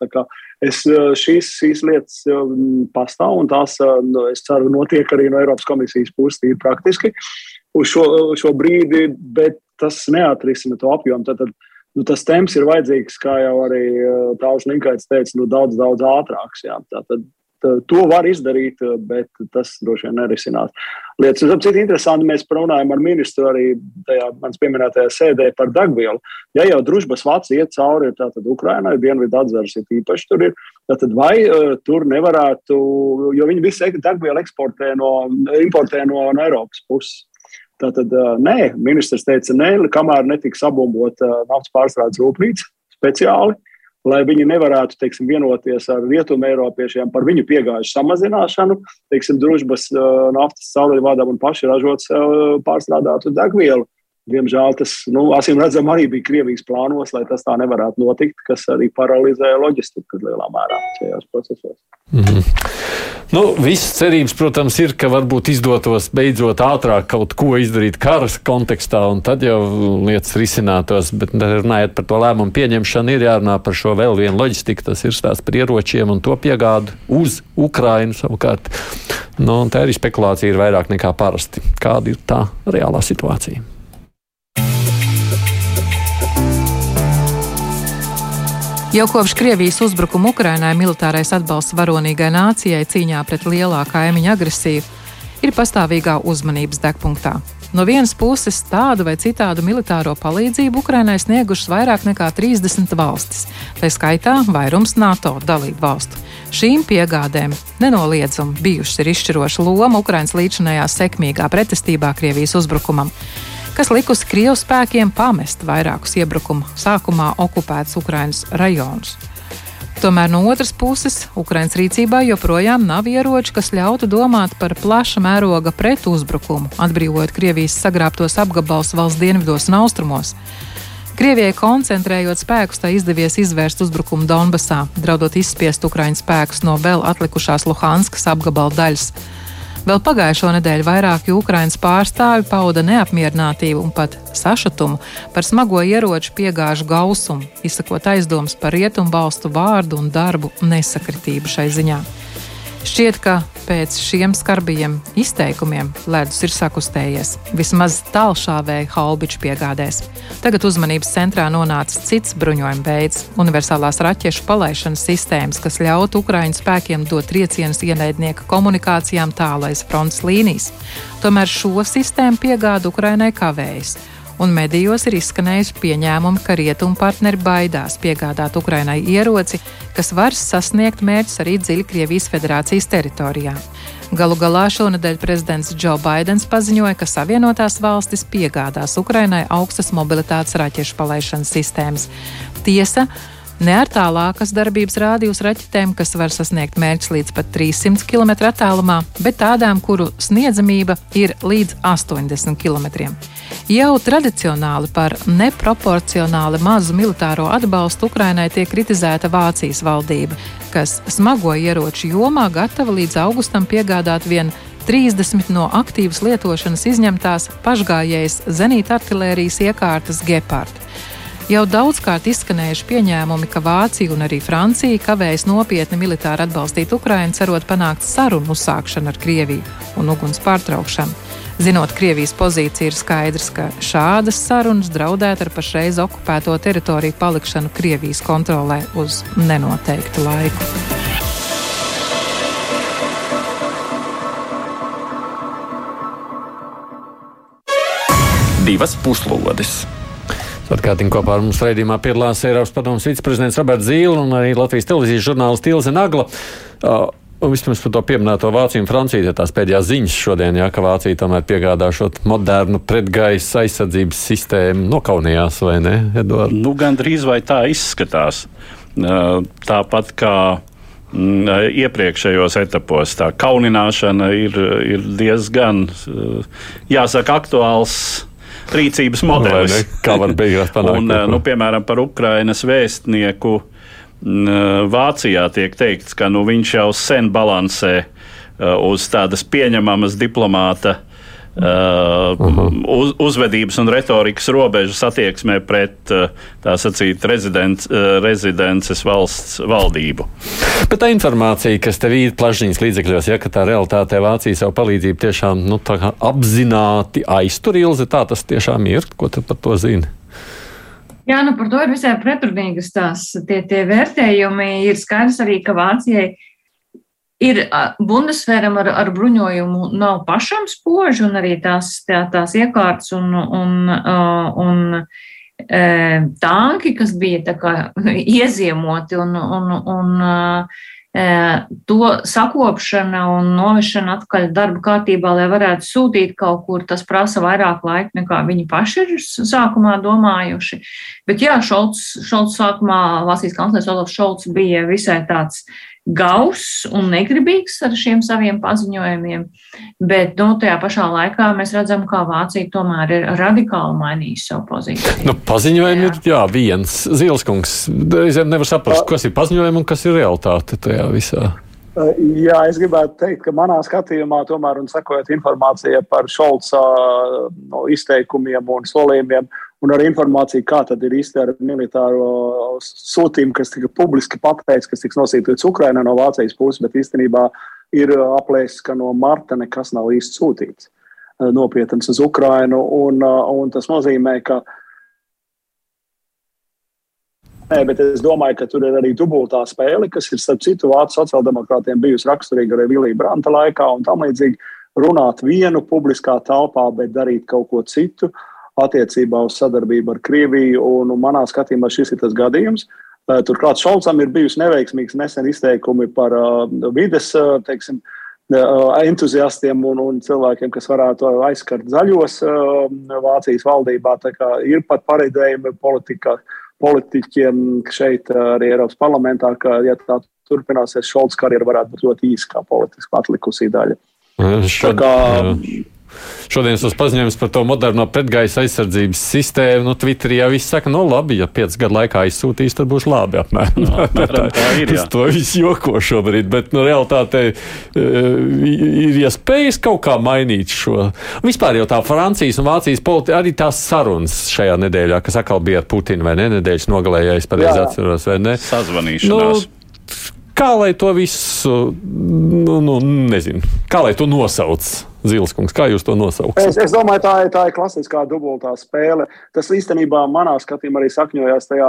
Es, uh, šīs, šīs lietas um, pastāv un tās, uh, nu, es ceru, notiek arī no Eiropas komisijas puses tīri praktiski uz šo, šo brīdi, bet tas neatrisina to apjomu. Tad, tad nu, tas temps ir vajadzīgs, kā jau arī Tāls Linkaits teica, nu, daudz, daudz ātrāks. Jā. Tātad to var izdarīt, bet tas droši vien nerisinās lietas. Un, cik interesanti, mēs runājam ar ministru arī tajā manas pieminētajā sēdē par degvielu. Ja jau družbas vats iet cauri, tātad Ukrainai, Dienvidu atzars ir īpaši tur ir, tad vai uh, tur nevarētu, jo viņi visu degvielu eksportē no, importē no, no Eiropas puses. Tātad, nē, ministrs teica, nē, kamēr netiks sabumbota naftas pārstrādes rūpnīca speciāli, lai viņi nevarētu teiksim, vienoties ar rietumu eiropiešiem par viņu piegāžu samazināšanu, teiksim, družbas naftas caurvadām un paši ražot pārstrādātu degvielu. Diemžēl tas, nu, acīm redzam, arī bija Krievijas plānos, lai tas tā nevarētu notikt, kas arī paralizēja loģistiku lielā mērā šajos procesos. Mm -hmm. Nu, Visas cerības, protams, ir, ka varbūt izdotos beidzot ātrāk kaut ko izdarīt karas kontekstā, un tad jau lietas risinātos. Bet runājot par to lēmumu pieņemšanu, ir jārunā par šo vēl vienu loģistiku. Tas ir stāsts par ieročiem un to piegādu uz Ukrainu savukārt. Nu, tā arī spekulācija ir vairāk nekā parasti. Kāda ir tā reālā situācija? Jau kopš Krievijas uzbrukuma Ukrainai militārais atbalsts varonīgai nācijai cīņā pret lielā kaimiņa agresiju ir pastāvīgā uzmanības degpunktā. No vienas puses, tādu vai citādu militāro palīdzību Ukrainai sniegušas vairāk nekā 30 valstis, tā skaitā vairums NATO dalību valstu. Šīm piegādēm nenoliedzami bijušas ir izšķiroša loma Ukrainas līdzinājā sekmīgā pretestībā Krievijas uzbrukumam kas likusi Krievijas spēkiem pamest vairākus iebrukuma sākumā okupētus Ukrainas rajonus. Tomēr no otras puses, Ukraiņas rīcībā joprojām nav ieroči, kas ļautu domāt par plaša mēroga pretuzbrukumu, atbrīvojot Krievijas sagrābtos apgabalus valsts dienvidos un austrumos. Krievijai koncentrējot spēkus, tā izdevies izvērst uzbrukumu Donbasā, draudot izspiest Ukraiņu spēkus no vēl atlikušās Luhanskas apgabala daļas. Vēl pagājušo nedēļu vairāki Ukraiņas pārstāvi pauda neapmierinātību un pat sašutumu par smago ieroču piegāžu gausumu, izsakot aizdomas par rietumu valstu vārdu un darbu nesakritību šai ziņā. Šķiet, ka pēc šiem skarbajiem izteikumiem ledus ir sakustējies, vismaz tālšāvēja haubiču piegādēs. Tagad uzmanības centrā nonāca cits bruņojuma veids - universālās raķešu palaišanas sistēmas, kas ļautu Ukraiņu spēkiem dot triecienus ienaidnieka komunikācijām tālais frontes līnijas. Tomēr šo sistēmu piegāda Ukrainai kavējas un medijos ir izskanējuši pieņēmumi, ka rietumu partneri baidās piegādāt Ukrainai ieroci, kas var sasniegt mērķus arī dziļi Krievijas federācijas teritorijā. Galu galā šonadēļ prezidents Džo Baidens paziņoja, ka Savienotās valstis piegādās Ukrainai augstas mobilitātes raķešu palaišanas sistēmas. Tiesa, Ne ar tālākas darbības rādījus raķetēm, kas var sasniegt mērķus līdz pat 300 km attālumā, bet tādām, kuru sniedzamība ir līdz 80 km. Jau tradicionāli par neproporcionāli mazu militāro atbalstu Ukrainai tiek kritizēta Vācijas valdība, kas smago ieroču jomā gatava līdz augustam piegādāt vien 30 no aktīvas lietošanas izņemtās pašgājējas zenīta artilērijas iekārtas Gepard. Jau daudzkārt izskanējuši pieņēmumi, ka Vācija un arī Francija kavējas nopietni militāri atbalstīt Ukrainu, cerot panākt sarunu uzsākšanu ar Krieviju un uguns pārtraukšanu. Zinot Krievijas pozīciju, ir skaidrs, ka šādas sarunas draudētu ar pašreiz okupēto teritoriju palikšanu Krievijas kontrolē uz nenoteiktu laiku. Divas puslodes! Atkārtīgi kopā ar mums raidījumā piedalās Eiropas Padomus viceprezidents Roberts Zīle un arī Latvijas televīzijas žurnālists Ilze Nagla. Uh, Vispirms par to pieminēto Vāciju un Franciju, tās pēdējās ziņas šodien, jā, ka Vācija tomēr piegādā šo modernu pretgaisa aizsardzības sistēmu nokaunījās, vai ne, Eduards? Nu, gan drīz vai tā izskatās. Tāpat kā mm, iepriekšējos etapos, tā kaunināšana ir, ir diezgan, jāsaka, aktuāls rīcības modelis. Ne, kā var beigās panākt? Un, nu, piemēram, par Ukrainas vēstnieku Vācijā tiek teikts, ka nu, viņš jau sen balansē uz tādas pieņemamas diplomāta Uh, uz, uzvedības un retorikas robežas attieksmē pret uh, tā sacīt rezidents, uh, rezidences valsts valdību. Bet tā informācija, kas tev ir plašsaziņas līdzekļos, ja tā realitātē Vācija savu palīdzību tiešām nu, apzināti aiztur ilzi, tā tas tiešām ir. Ko tu par to zini? Jā, nu par to ir visai pretrunīgas tās tie, tie vērtējumi. Ir skaidrs arī, ka Vācijai ir Bundesvēram ar, ar bruņojumu nav pašam spoži un arī tās, tā, tās iekārtas un, un, un, un tanki, kas bija tā kā ieziemoti un, un, un to sakopšana un novešana atpakaļ darba kārtībā, lai varētu sūtīt kaut kur, tas prasa vairāk laika, nekā viņi paši ir sākumā domājuši. Bet jā, Šolts, Šolts sākumā, Vācijas kanclers Olafs Šolts bija visai tāds gauss un negribīgs ar šiem saviem paziņojumiem, bet nu, tajā pašā laikā mēs redzam, kā Vācija tomēr ir radikāli mainījusi savu pozīciju. Nu, paziņojumi jā. ir jā, viens Zilskungs. Reizēm nevar saprast, kas ir paziņojumi un kas ir realitāte tajā visā. Jā, es gribētu teikt, ka manā skatījumā, tomēr, un sekojot informācijai par Šolca no, izteikumiem un solījumiem, uh, un ar informāciju, kā tad ir īsti ar militāro sūtījumu, kas tika publiski pateikts, kas tiks nosūtīts Ukrainā no Vācijas puses, bet īstenībā ir aplēsts, ka no marta nekas nav īsti sūtīts eh, nopietns uz Ukrainu, un, eh, un tas nozīmē, ka Nē, bet es domāju, ka tur ir arī dubultā spēle, kas ir starp citu vācu sociāldemokrātiem bijusi raksturīga arī Vilija Branta laikā un tam līdzīgi runāt vienu publiskā telpā, bet darīt kaut ko citu. Uh, attiecībā uz sadarbību ar Krieviju. Un, un manā skatījumā šis ir tas gadījums. Eh, turklāt Šolcam ir bijusi neveiksmīgs nesen izteikumi par uh, vides uh, teiksim, uh, entuziastiem un, un cilvēkiem, kas varētu aizskart zaļos Vācijas valdībā. Ir pat pareidējumi politikā, politiķiem šeit, arī Eiropas parlamentā, ka, ja tā turpināsies, Šolts karjera varētu būt ļoti īsa kā politiski atlikusī daļa. Šad, tā kā, jā. Šodienas tas paziņojums par to moderno pretgaisa aizsardzības sistēmu, nu, Twitterī jau viss saka, no nu, labi, ja piecas gadu laikā izsūtīs, tad būs labi. Apmēram. No, apmēram tā ir. Tas to viss joko šobrīd, bet nu, realitātē uh, ir iespējas kaut kā mainīt šo. Vispār jau tā Francijas un Vācijas politika, arī tās sarunas šajā nedēļā, kas atkal bija ar Putinu vai ne, nedēļas nogalējā, es pareizi atceros, vai ne? Sazvanīšanās. Nu, kā lai to visu, nu, nu nezinu, kā lai to nosauc? Zilskungs, kā jūs to nosauksiet? Es, es domāju, tā ir, tā ir klasiskā dubultā spēle. Tas īstenībā manā skatījumā arī sakņojās tajā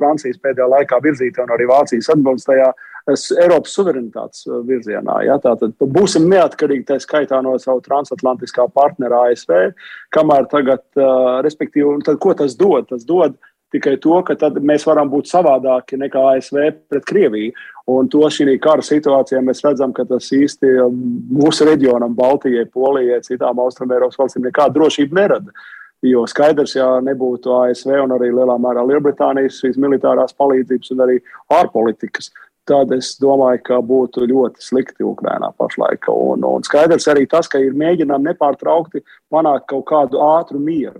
Francijas pēdējā laikā virzītā un arī Vācijas atbalstajā Eiropas suverenitātes uh, virzienā. Ja? Tātad būsim neatkarīgi tā skaitā no savu transatlantiskā partnera ASV, kamēr tagad, uh, respektīvi, tad, ko tas dod? Tas dod tikai to, ka tad mēs varam būt savādāki nekā ASV pret Krieviju. Un to šī kara situācijā mēs redzam, ka tas īsti um, mūsu reģionam, Baltijai, Polijai, citām Austrumēropas valstīm nekādu drošību nerada. Jo skaidrs, ja nebūtu ASV un arī lielā mērā Lielbritānijas militārās palīdzības un arī ārpolitikas, tad es domāju, ka būtu ļoti slikti Ukrainā pašlaik. Un, un skaidrs arī tas, ka ir mēģinām nepārtraukti panākt kaut kādu ātru mieru.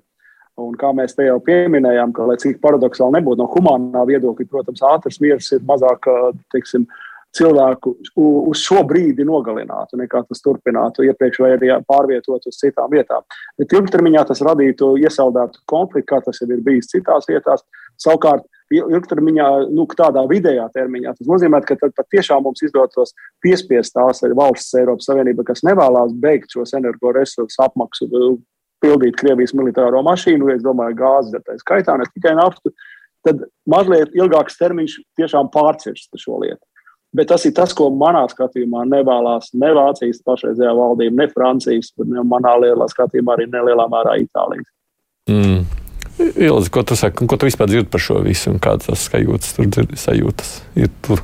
Un kā mēs te jau pieminējām, ka, lai cik paradoxāli nebūtu no humanā viedokļa, protams, ātrs miers ir mazāk teiksim, cilvēku uz šo brīdi nogalinātu, nekā tas turpinātu iepriekš vai arī pārvietot uz citām vietām. Bet ilgtermiņā tas radītu iesaldētu konfliktu, kā tas jau ir bijis citās vietās. Savukārt, ilgtermiņā, nu, tādā vidējā termiņā, tas nozīmē, ka tad patiešām mums izdotos piespiest tās valsts Eiropas Savienība, kas nevēlas beigt šos energoresursu apmaksu pildīt Krievijas militāro mašīnu, es domāju, gāzi, tā skaitā ne tikai naftu, tad mazliet ilgāks termiņš tiešām pārcirst šo lietu. Bet tas ir tas, ko manā skatījumā nevēlas ne Vācijas pašreizējā valdība, ne Francijas, ne manā lielā skatījumā arī nelielā mērā Itālijas. Mm. Ilzi, ko tu saki, ko tu vispār dzirdi par šo visu un kādas tas sajūtas tur dzirdi, sajūtas ir tur?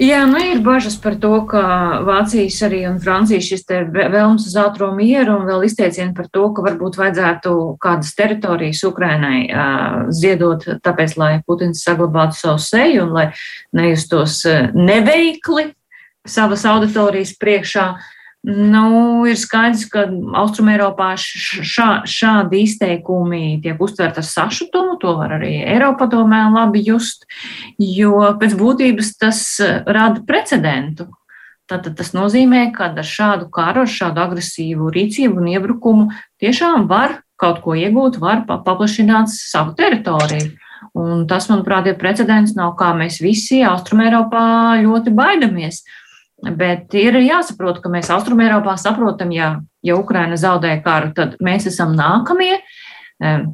Jā, nu ir bažas par to, ka Vācijas arī un Francijas šis te vēlms uz ātro mieru un vēl izteicieni par to, ka varbūt vajadzētu kādas teritorijas Ukrainai uh, ziedot, tāpēc, lai Putins saglabātu savu seju un lai nejustos neveikli savas auditorijas priekšā. Uh, Nu, ir skaidrs, ka Austrumēropā šā, šādi izteikumi tiek uztverti ar sašutumu. To var arī Eiropadomē labi just, jo pēc būtības tas eh, rada precedentu. Tātad tas nozīmē, ka ar šādu karu, ar šādu agresīvu rīcību un iebrukumu tiešām var kaut ko iegūt, var paplašināt savu teritoriju. Un tas, manuprāt, ir precedents, no kā mēs visi Austrumēropā ļoti baidamies. Uh, Bet ir jāsaprot, ka mēs Austrumēropā saprotam, ja, ja Ukraina zaudē karu, tad mēs esam nākamie.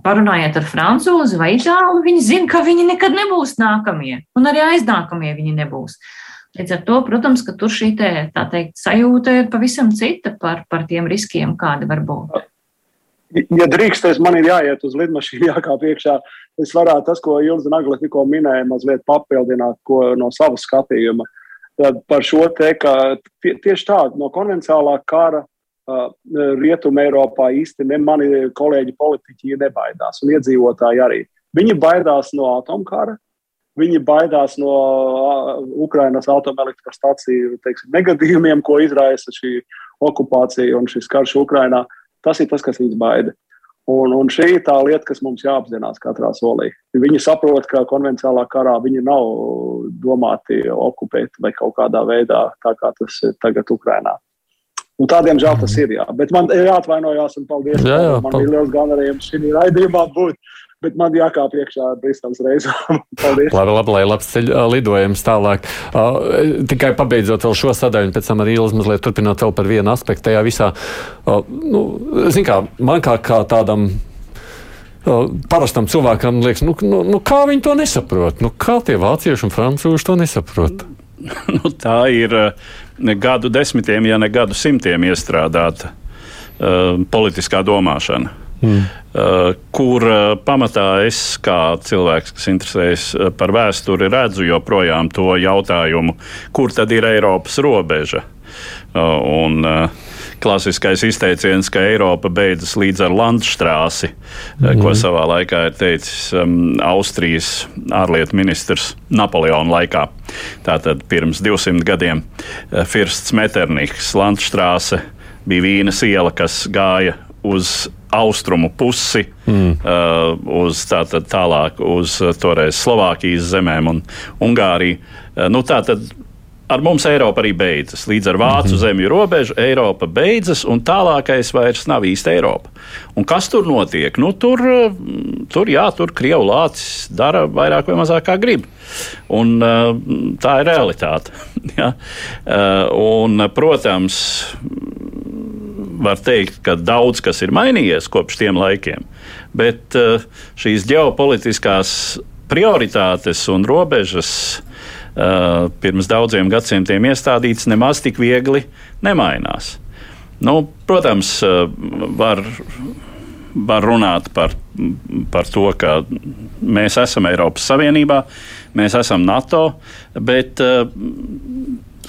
Parunājiet ar francūzi vai itālu, viņi zina, ka viņi nekad nebūs nākamie, un arī aiznākamie viņi nebūs. Līdz ar to, protams, ka tur šī te, teikt, sajūta ir pavisam cita par, par tiem riskiem, kādi var būt. Ja drīkstēs, man ir jāiet uz lidmašīnu, jākāp iekšā. Es varētu tas, ko Ilza Nagla tikko minēja, mazliet papildināt no savas skatījuma. Tad par šo te, ka tieši tā, no konvencionālā kara uh, Rietuma Eiropā īsti ne mani kolēģi politiķi nebaidās, un iedzīvotāji arī. Viņi baidās no atomkara, Viņi baidās no Ukrainas atomelektrostaciju teiksim, negadījumiem, ko izraisa šī okupācija un šis karš Ukrainā. Tas ir tas, kas viņus baida. Un, un šī ir tā lieta, kas mums jāapzinās katrā solī. Viņi saprot, ka konvencionālā karā viņi nav domāti okupēt vai kaut kādā veidā, tā kā tas ir tagad Ukrainā. Un tādiem žēl tas ir. Jā. Bet man ir jāatvainojās un paldies. Jā, jā, man paldies. ir liels gandarījums šī raidījumā būt bet man jākāp iekšā Briseles reizēm. Paldies! Labi, labi, lai labs ceļ, lidojums tālāk. Uh, tikai pabeidzot vēl šo sadaļu, pēc tam arī Ilz mazliet turpinot vēl par vienu aspektu tajā visā. Uh, nu, zin kā, man kā, kā tādam parastam cilvēkam liekas, nu, nu, nu, kā viņi to nesaprot? Nu, kā tie vācieši un francūži to nesaprot? nu, tā ir gadu desmitiem, ja ne gadu simtiem iestrādāta uh, politiskā domāšana. Mm. Uh, kur uh, pamatā es, kā cilvēks, kas interesējas uh, par vēsturi, redzu joprojām to jautājumu, kur tad ir Eiropas robeža. Un klasiskais izteiciens, ka Eiropa beidzas līdz ar Landstrāsi, mm. ko savā laikā ir teicis um, Austrijas ārlietu ministrs Napoleona laikā. Tātad pirms 200 gadiem Firsts Meternichs Landstrāse bija vīnas iela, kas gāja uz austrumu pusi, mm. uh, uz tātad tālāk uz uh, toreiz Slovākijas zemēm un Ungāriju. Uh, nu, tātad ar mums Eiropa arī beidzas. Līdz ar Vācu mm -hmm. zemju robežu Eiropa beidzas, un tālākais vairs nav īsti Eiropa. Un kas tur notiek? Nu, tur, uh, tur, jā, tur Krievu lācis dara vairāk vai mazāk kā grib. Un, uh, tā ir realitāte. ja? un, protams, var teikt, ka daudz kas ir mainījies kopš tiem laikiem, bet eh, šīs ģeopolitiskās prioritātes un robežas uh, pirms daudziem gadsimtiem iestādītas nemaz tik viegli nemainās. Nu, protams, uh, var, var runāt par, par to, ka mēs esam Eiropas Savienībā, mēs esam NATO, bet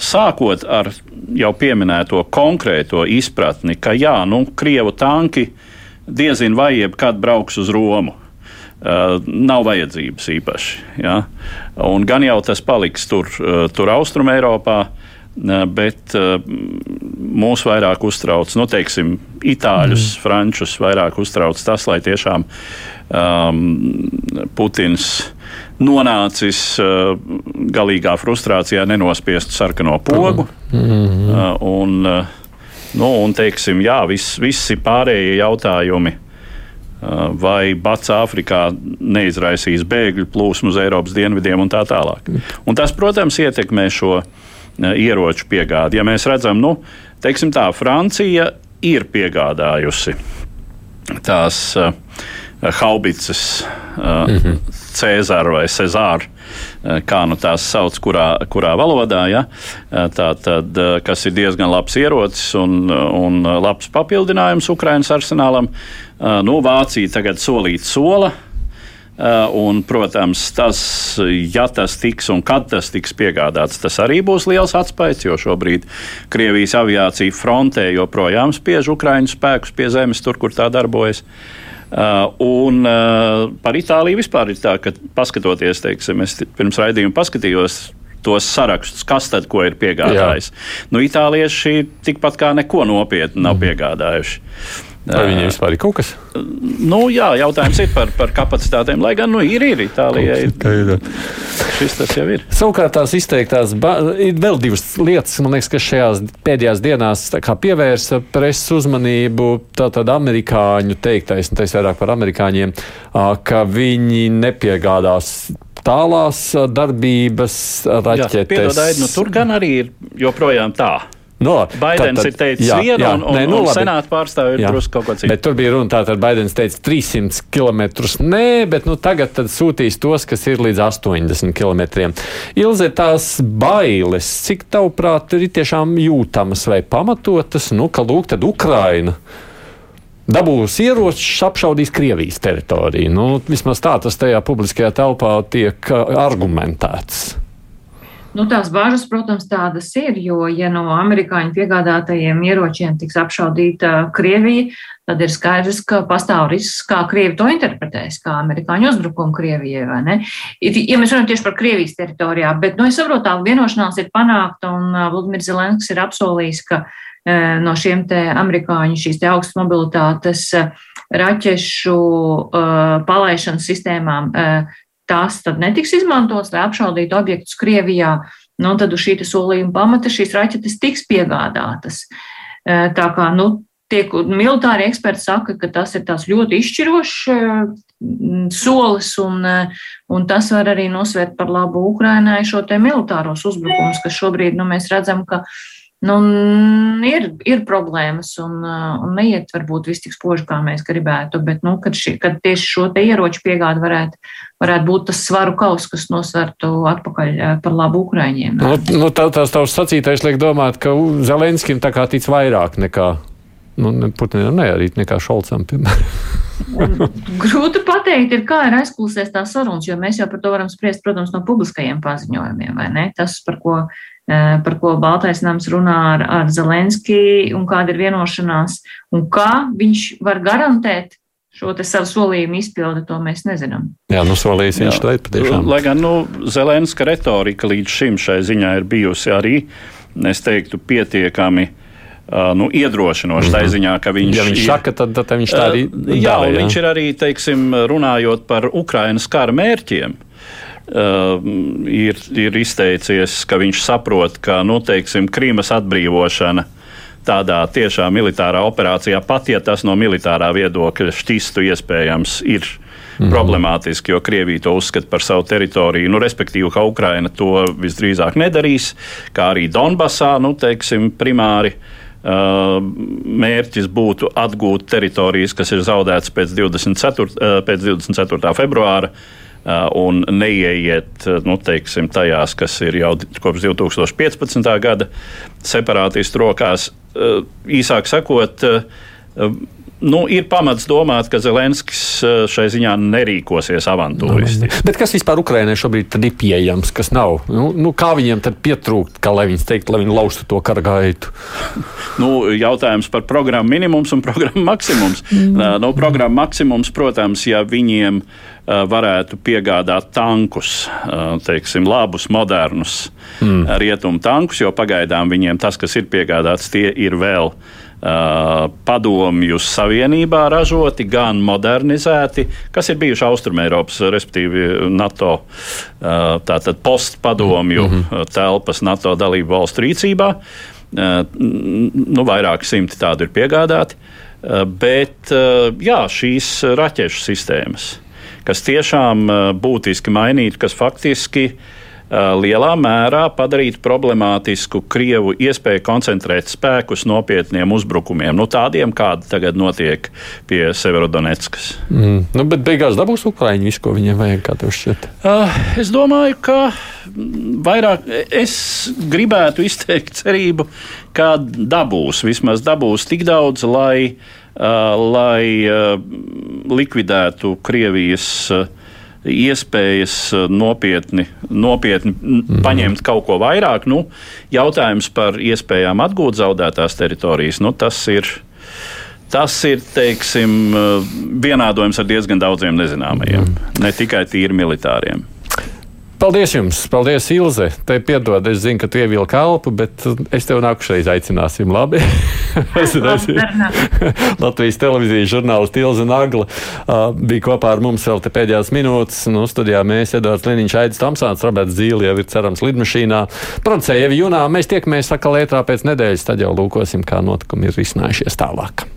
sākot ar jau pieminēto konkrēto izpratni, ka jā, nu, krievu tanki diezin vai jebkad brauks uz Romu. Uh, nav vajadzības īpaši. Ja? Un gan jau tas paliks tur, uh, tur Austrum Eiropā, uh, bet uh, mūs vairāk uztrauc, nu, teiksim, itāļus, mm. frančus vairāk uztrauc tas, lai tiešām um, Putins nonācis uh, galīgā frustrācijā, nenospiestu sarkano pogu. Mm -hmm. uh, un, uh, nu, un, teiksim, jā, vis, visi pārējie jautājumi. Vai Bats Āfrikā neizraisīs bēgļu plūsmu uz Eiropas dienvidiem un tā tālāk. Un tas, protams, ietekmē šo ieroču piegādi. Ja mēs redzam, nu, teiksim tā, Francija ir piegādājusi tās uh, haubicas, uh, mm -hmm. Cēzara vai Cezāra, uh, kā nu tās sauc, kurā, kurā valodā. Ja? Uh, tā tad, kas ir diezgan labs ierocis un, un labs papildinājums Ukraiņas arsenālam. Nu, Vācija tagad solīt sola. Un, protams, tas, ja tas tiks un kad tas tiks piegādāts, tas arī būs liels atspējs, jo šobrīd Krievijas aviācija frontē joprojām spiež Ukraiņu spēkus pie zemes, tur, kur tā darbojas. Uh, Uh, un uh, par Itāliju vispār ir tā, ka paskatoties, teiksim, es pirms raidījuma paskatījos tos sarakstus, kas tad ko ir piegādājis. Jā. Nu, itālieši tikpat kā neko nopietnu nav mm. piegādājuši. Vai viņiem vispār ir kaut kas? Nu, jā, jautājums ir par, par kapacitātēm. Lai gan nu, ir, ir Itālijai. Šis tas jau ir. Savukārt tās izteiktās, ir vēl divas lietas, man liekas, kas šajās pēdējās dienās pievērsa preses uzmanību. Tātad amerikāņu teiktais, un tas vairāk par amerikāņiem, ka viņi nepiegādās tālās darbības raķetes. Jā, piedod, nu, tur gan arī ir joprojām tā. No, Baidens ir teicis jā, vienu, jā, un, un, nē, nu, un senāta pārstāvja ir drusku kaut ko citu. Bet tur bija runa tā, tad Baidens teica 300 km. Nē, bet nu, tagad sūtīs tos, kas ir līdz 80 km. Ilze, tās bailes, cik tavuprāt ir tiešām jūtamas vai pamatotas, nu, ka lūk, tad Ukraina dabūs ieročus, apšaudīs Krievijas teritoriju. Nu, vismaz tā tas tajā publiskajā telpā tiek argumentēts. Nu, tās bažas, protams, tādas ir, jo, ja no amerikāņu piegādātajiem ieročiem tiks apšaudīta Krievija, tad ir skaidrs, ka pastāv risks, kā Krievi to interpretēs, kā amerikāņu uzbrukumu Krievijai, vai ne? Ja mēs runājam tieši par Krievijas teritorijā, bet, nu, es saprotu, tā vienošanās ir panākta, un Vladimirs Zelenskis ir apsolījis, ka uh, no šiem te amerikāņu šīs te augstas mobilitātes eh, raķešu palaišanas sistēmām tās tad netiks izmantotas, lai apšaudītu objektus Krievijā. Nu, tad uz šī solījuma pamata šīs raķetes tiks piegādātas. Tā kā, nu, tiek militāri eksperti saka, ka tas ir tāds ļoti izšķirošs solis, un, un tas var arī nosvērt par labu Ukrainai šo te militāros uzbrukumus, kas šobrīd, nu, mēs redzam, ka Nu, ir, ir problēmas, un, un neiet varbūt viss tik spoži, kā mēs gribētu, bet nu, kad, ši, kad tieši šo te ieroču piegādi varētu, varētu būt tas svaru kaus, kas nosvertu atpakaļ uh, par labu Ukraiņiem. Nu, nu, tā, tās tavs sacītais liek domāt, ka Zelenskim tā kā tic vairāk nekā nu, Putinam, ne arī nekā Šolcam, piemēram. Grūti pateikt, ir, kā ir aizklāsies tā sarunas, jo mēs jau par to varam spriest, protams, no publiskajiem paziņojumiem, vai ne? Tas, par ko Eh, par ko Baltais nams runā ar, ar Zelenski un kāda ir vienošanās un kā viņš var garantēt šo savu solījumu izpildi, to mēs nezinām. Jā, nu solījis viņš to ir patiešām. Lai gan, nu, Zelenska retorika līdz šim šai ziņā ir bijusi arī, es teiktu, pietiekami. Uh, nu, iedrošinoši mm -hmm. tā ziņā, ka viņš, ja viņš ir, saka, tad, tad viņš tā arī uh, jā, dara, jā. viņš ir arī, teiksim, runājot par Ukrainas kara mērķiem. Uh, ir, ir izteicies, ka viņš saprot, ka nu, teiksim, Krīmas atbrīvošana tādā tiešā militārā operācijā, pat ja tas no militārā viedokļa šķistu iespējams, ir mm. problemātiski, jo Krievija to uzskata par savu teritoriju. Nu, respektīvi, ka Ukraina to visdrīzāk nedarīs, kā arī Donbasā, nu, teiksim, primāri. Uh, mērķis būtu atgūt teritorijas, kas ir zaudētas pēc 24. Uh, pēc 24. februāra. Uh, un neieiet uh, nu, teiksim, tajās, kas ir jau kopš 2015. gada separātistu rokās. Uh, īsāk sakot, nu, ir pamats domāt, ka Zelenskis šai ziņā nerīkosies avantūristiski. Bet kas vispār Ukraiņai šobrīd ir pieejams, kas nav? Nu, nu, kā viņiem tad pietrūkt, kā lai viņi teikt, lai viņi laustu to kara gaitu? nu, jautājums par programmu minimums un programmu maksimums. Mm. Nu, programmu maksimums, protams, ja viņiem ir varētu piegādāt tankus, teiksim, labus, modernus mm. rietumu tankus, jo pagaidām viņiem tas, kas ir piegādāts, tie ir vēl Uh, padomju savienībā ražoti, gan modernizēti, kas ir bijuši Austrumēropas, respektīvi NATO, uh, tātad postpadomju mm -hmm. telpas NATO dalību valstu rīcībā. Uh, nu, vairāki simti tādu ir piegādāti, bet jā, šīs raķešu sistēmas kas tiešām uh, būtiski mainītu, kas faktiski uh, lielā mērā padarītu problemātisku Krievu iespēju koncentrēt spēkus nopietniem uzbrukumiem, nu, tādiem, kādi tagad notiek pie Severodonetskas. Mm. Nu, bet beigās dabūs Ukraiņu visu, ko viņiem vajag, kā tev šķiet? Uh, es domāju, ka vairāk es gribētu izteikt cerību, ka dabūs, vismaz dabūs tik daudz, lai lai uh, likvidētu Krievijas uh, iespējas nopietni, nopietni mm -hmm. paņemt kaut ko vairāk. Nu, jautājums par iespējām atgūt zaudētās teritorijas, nu, tas ir. Tas ir teiksim, vienādojums ar diezgan daudziem nezināmajiem, mm. ne tikai tīri militāriem. Paldies jums! Paldies, Ilze! Te piedod, es zinu, ka tu ievilki kalpu, bet es tev nākušreiz aicināsim. Labi! Latvijas televīzijas žurnālists Ilze Nagla uh, bija kopā ar mums vēl te pēdējās minūtes. Nu, studijā mēs, Edvards Liniņš, Aidis Tamsāns, Roberts Zīle jau ir cerams lidmašīnā. Producēja Junā, mēs tiekamies atkal ētrā pēc nedēļas, tad jau lūkosim, kā notikumi ir risinājušies tālāk.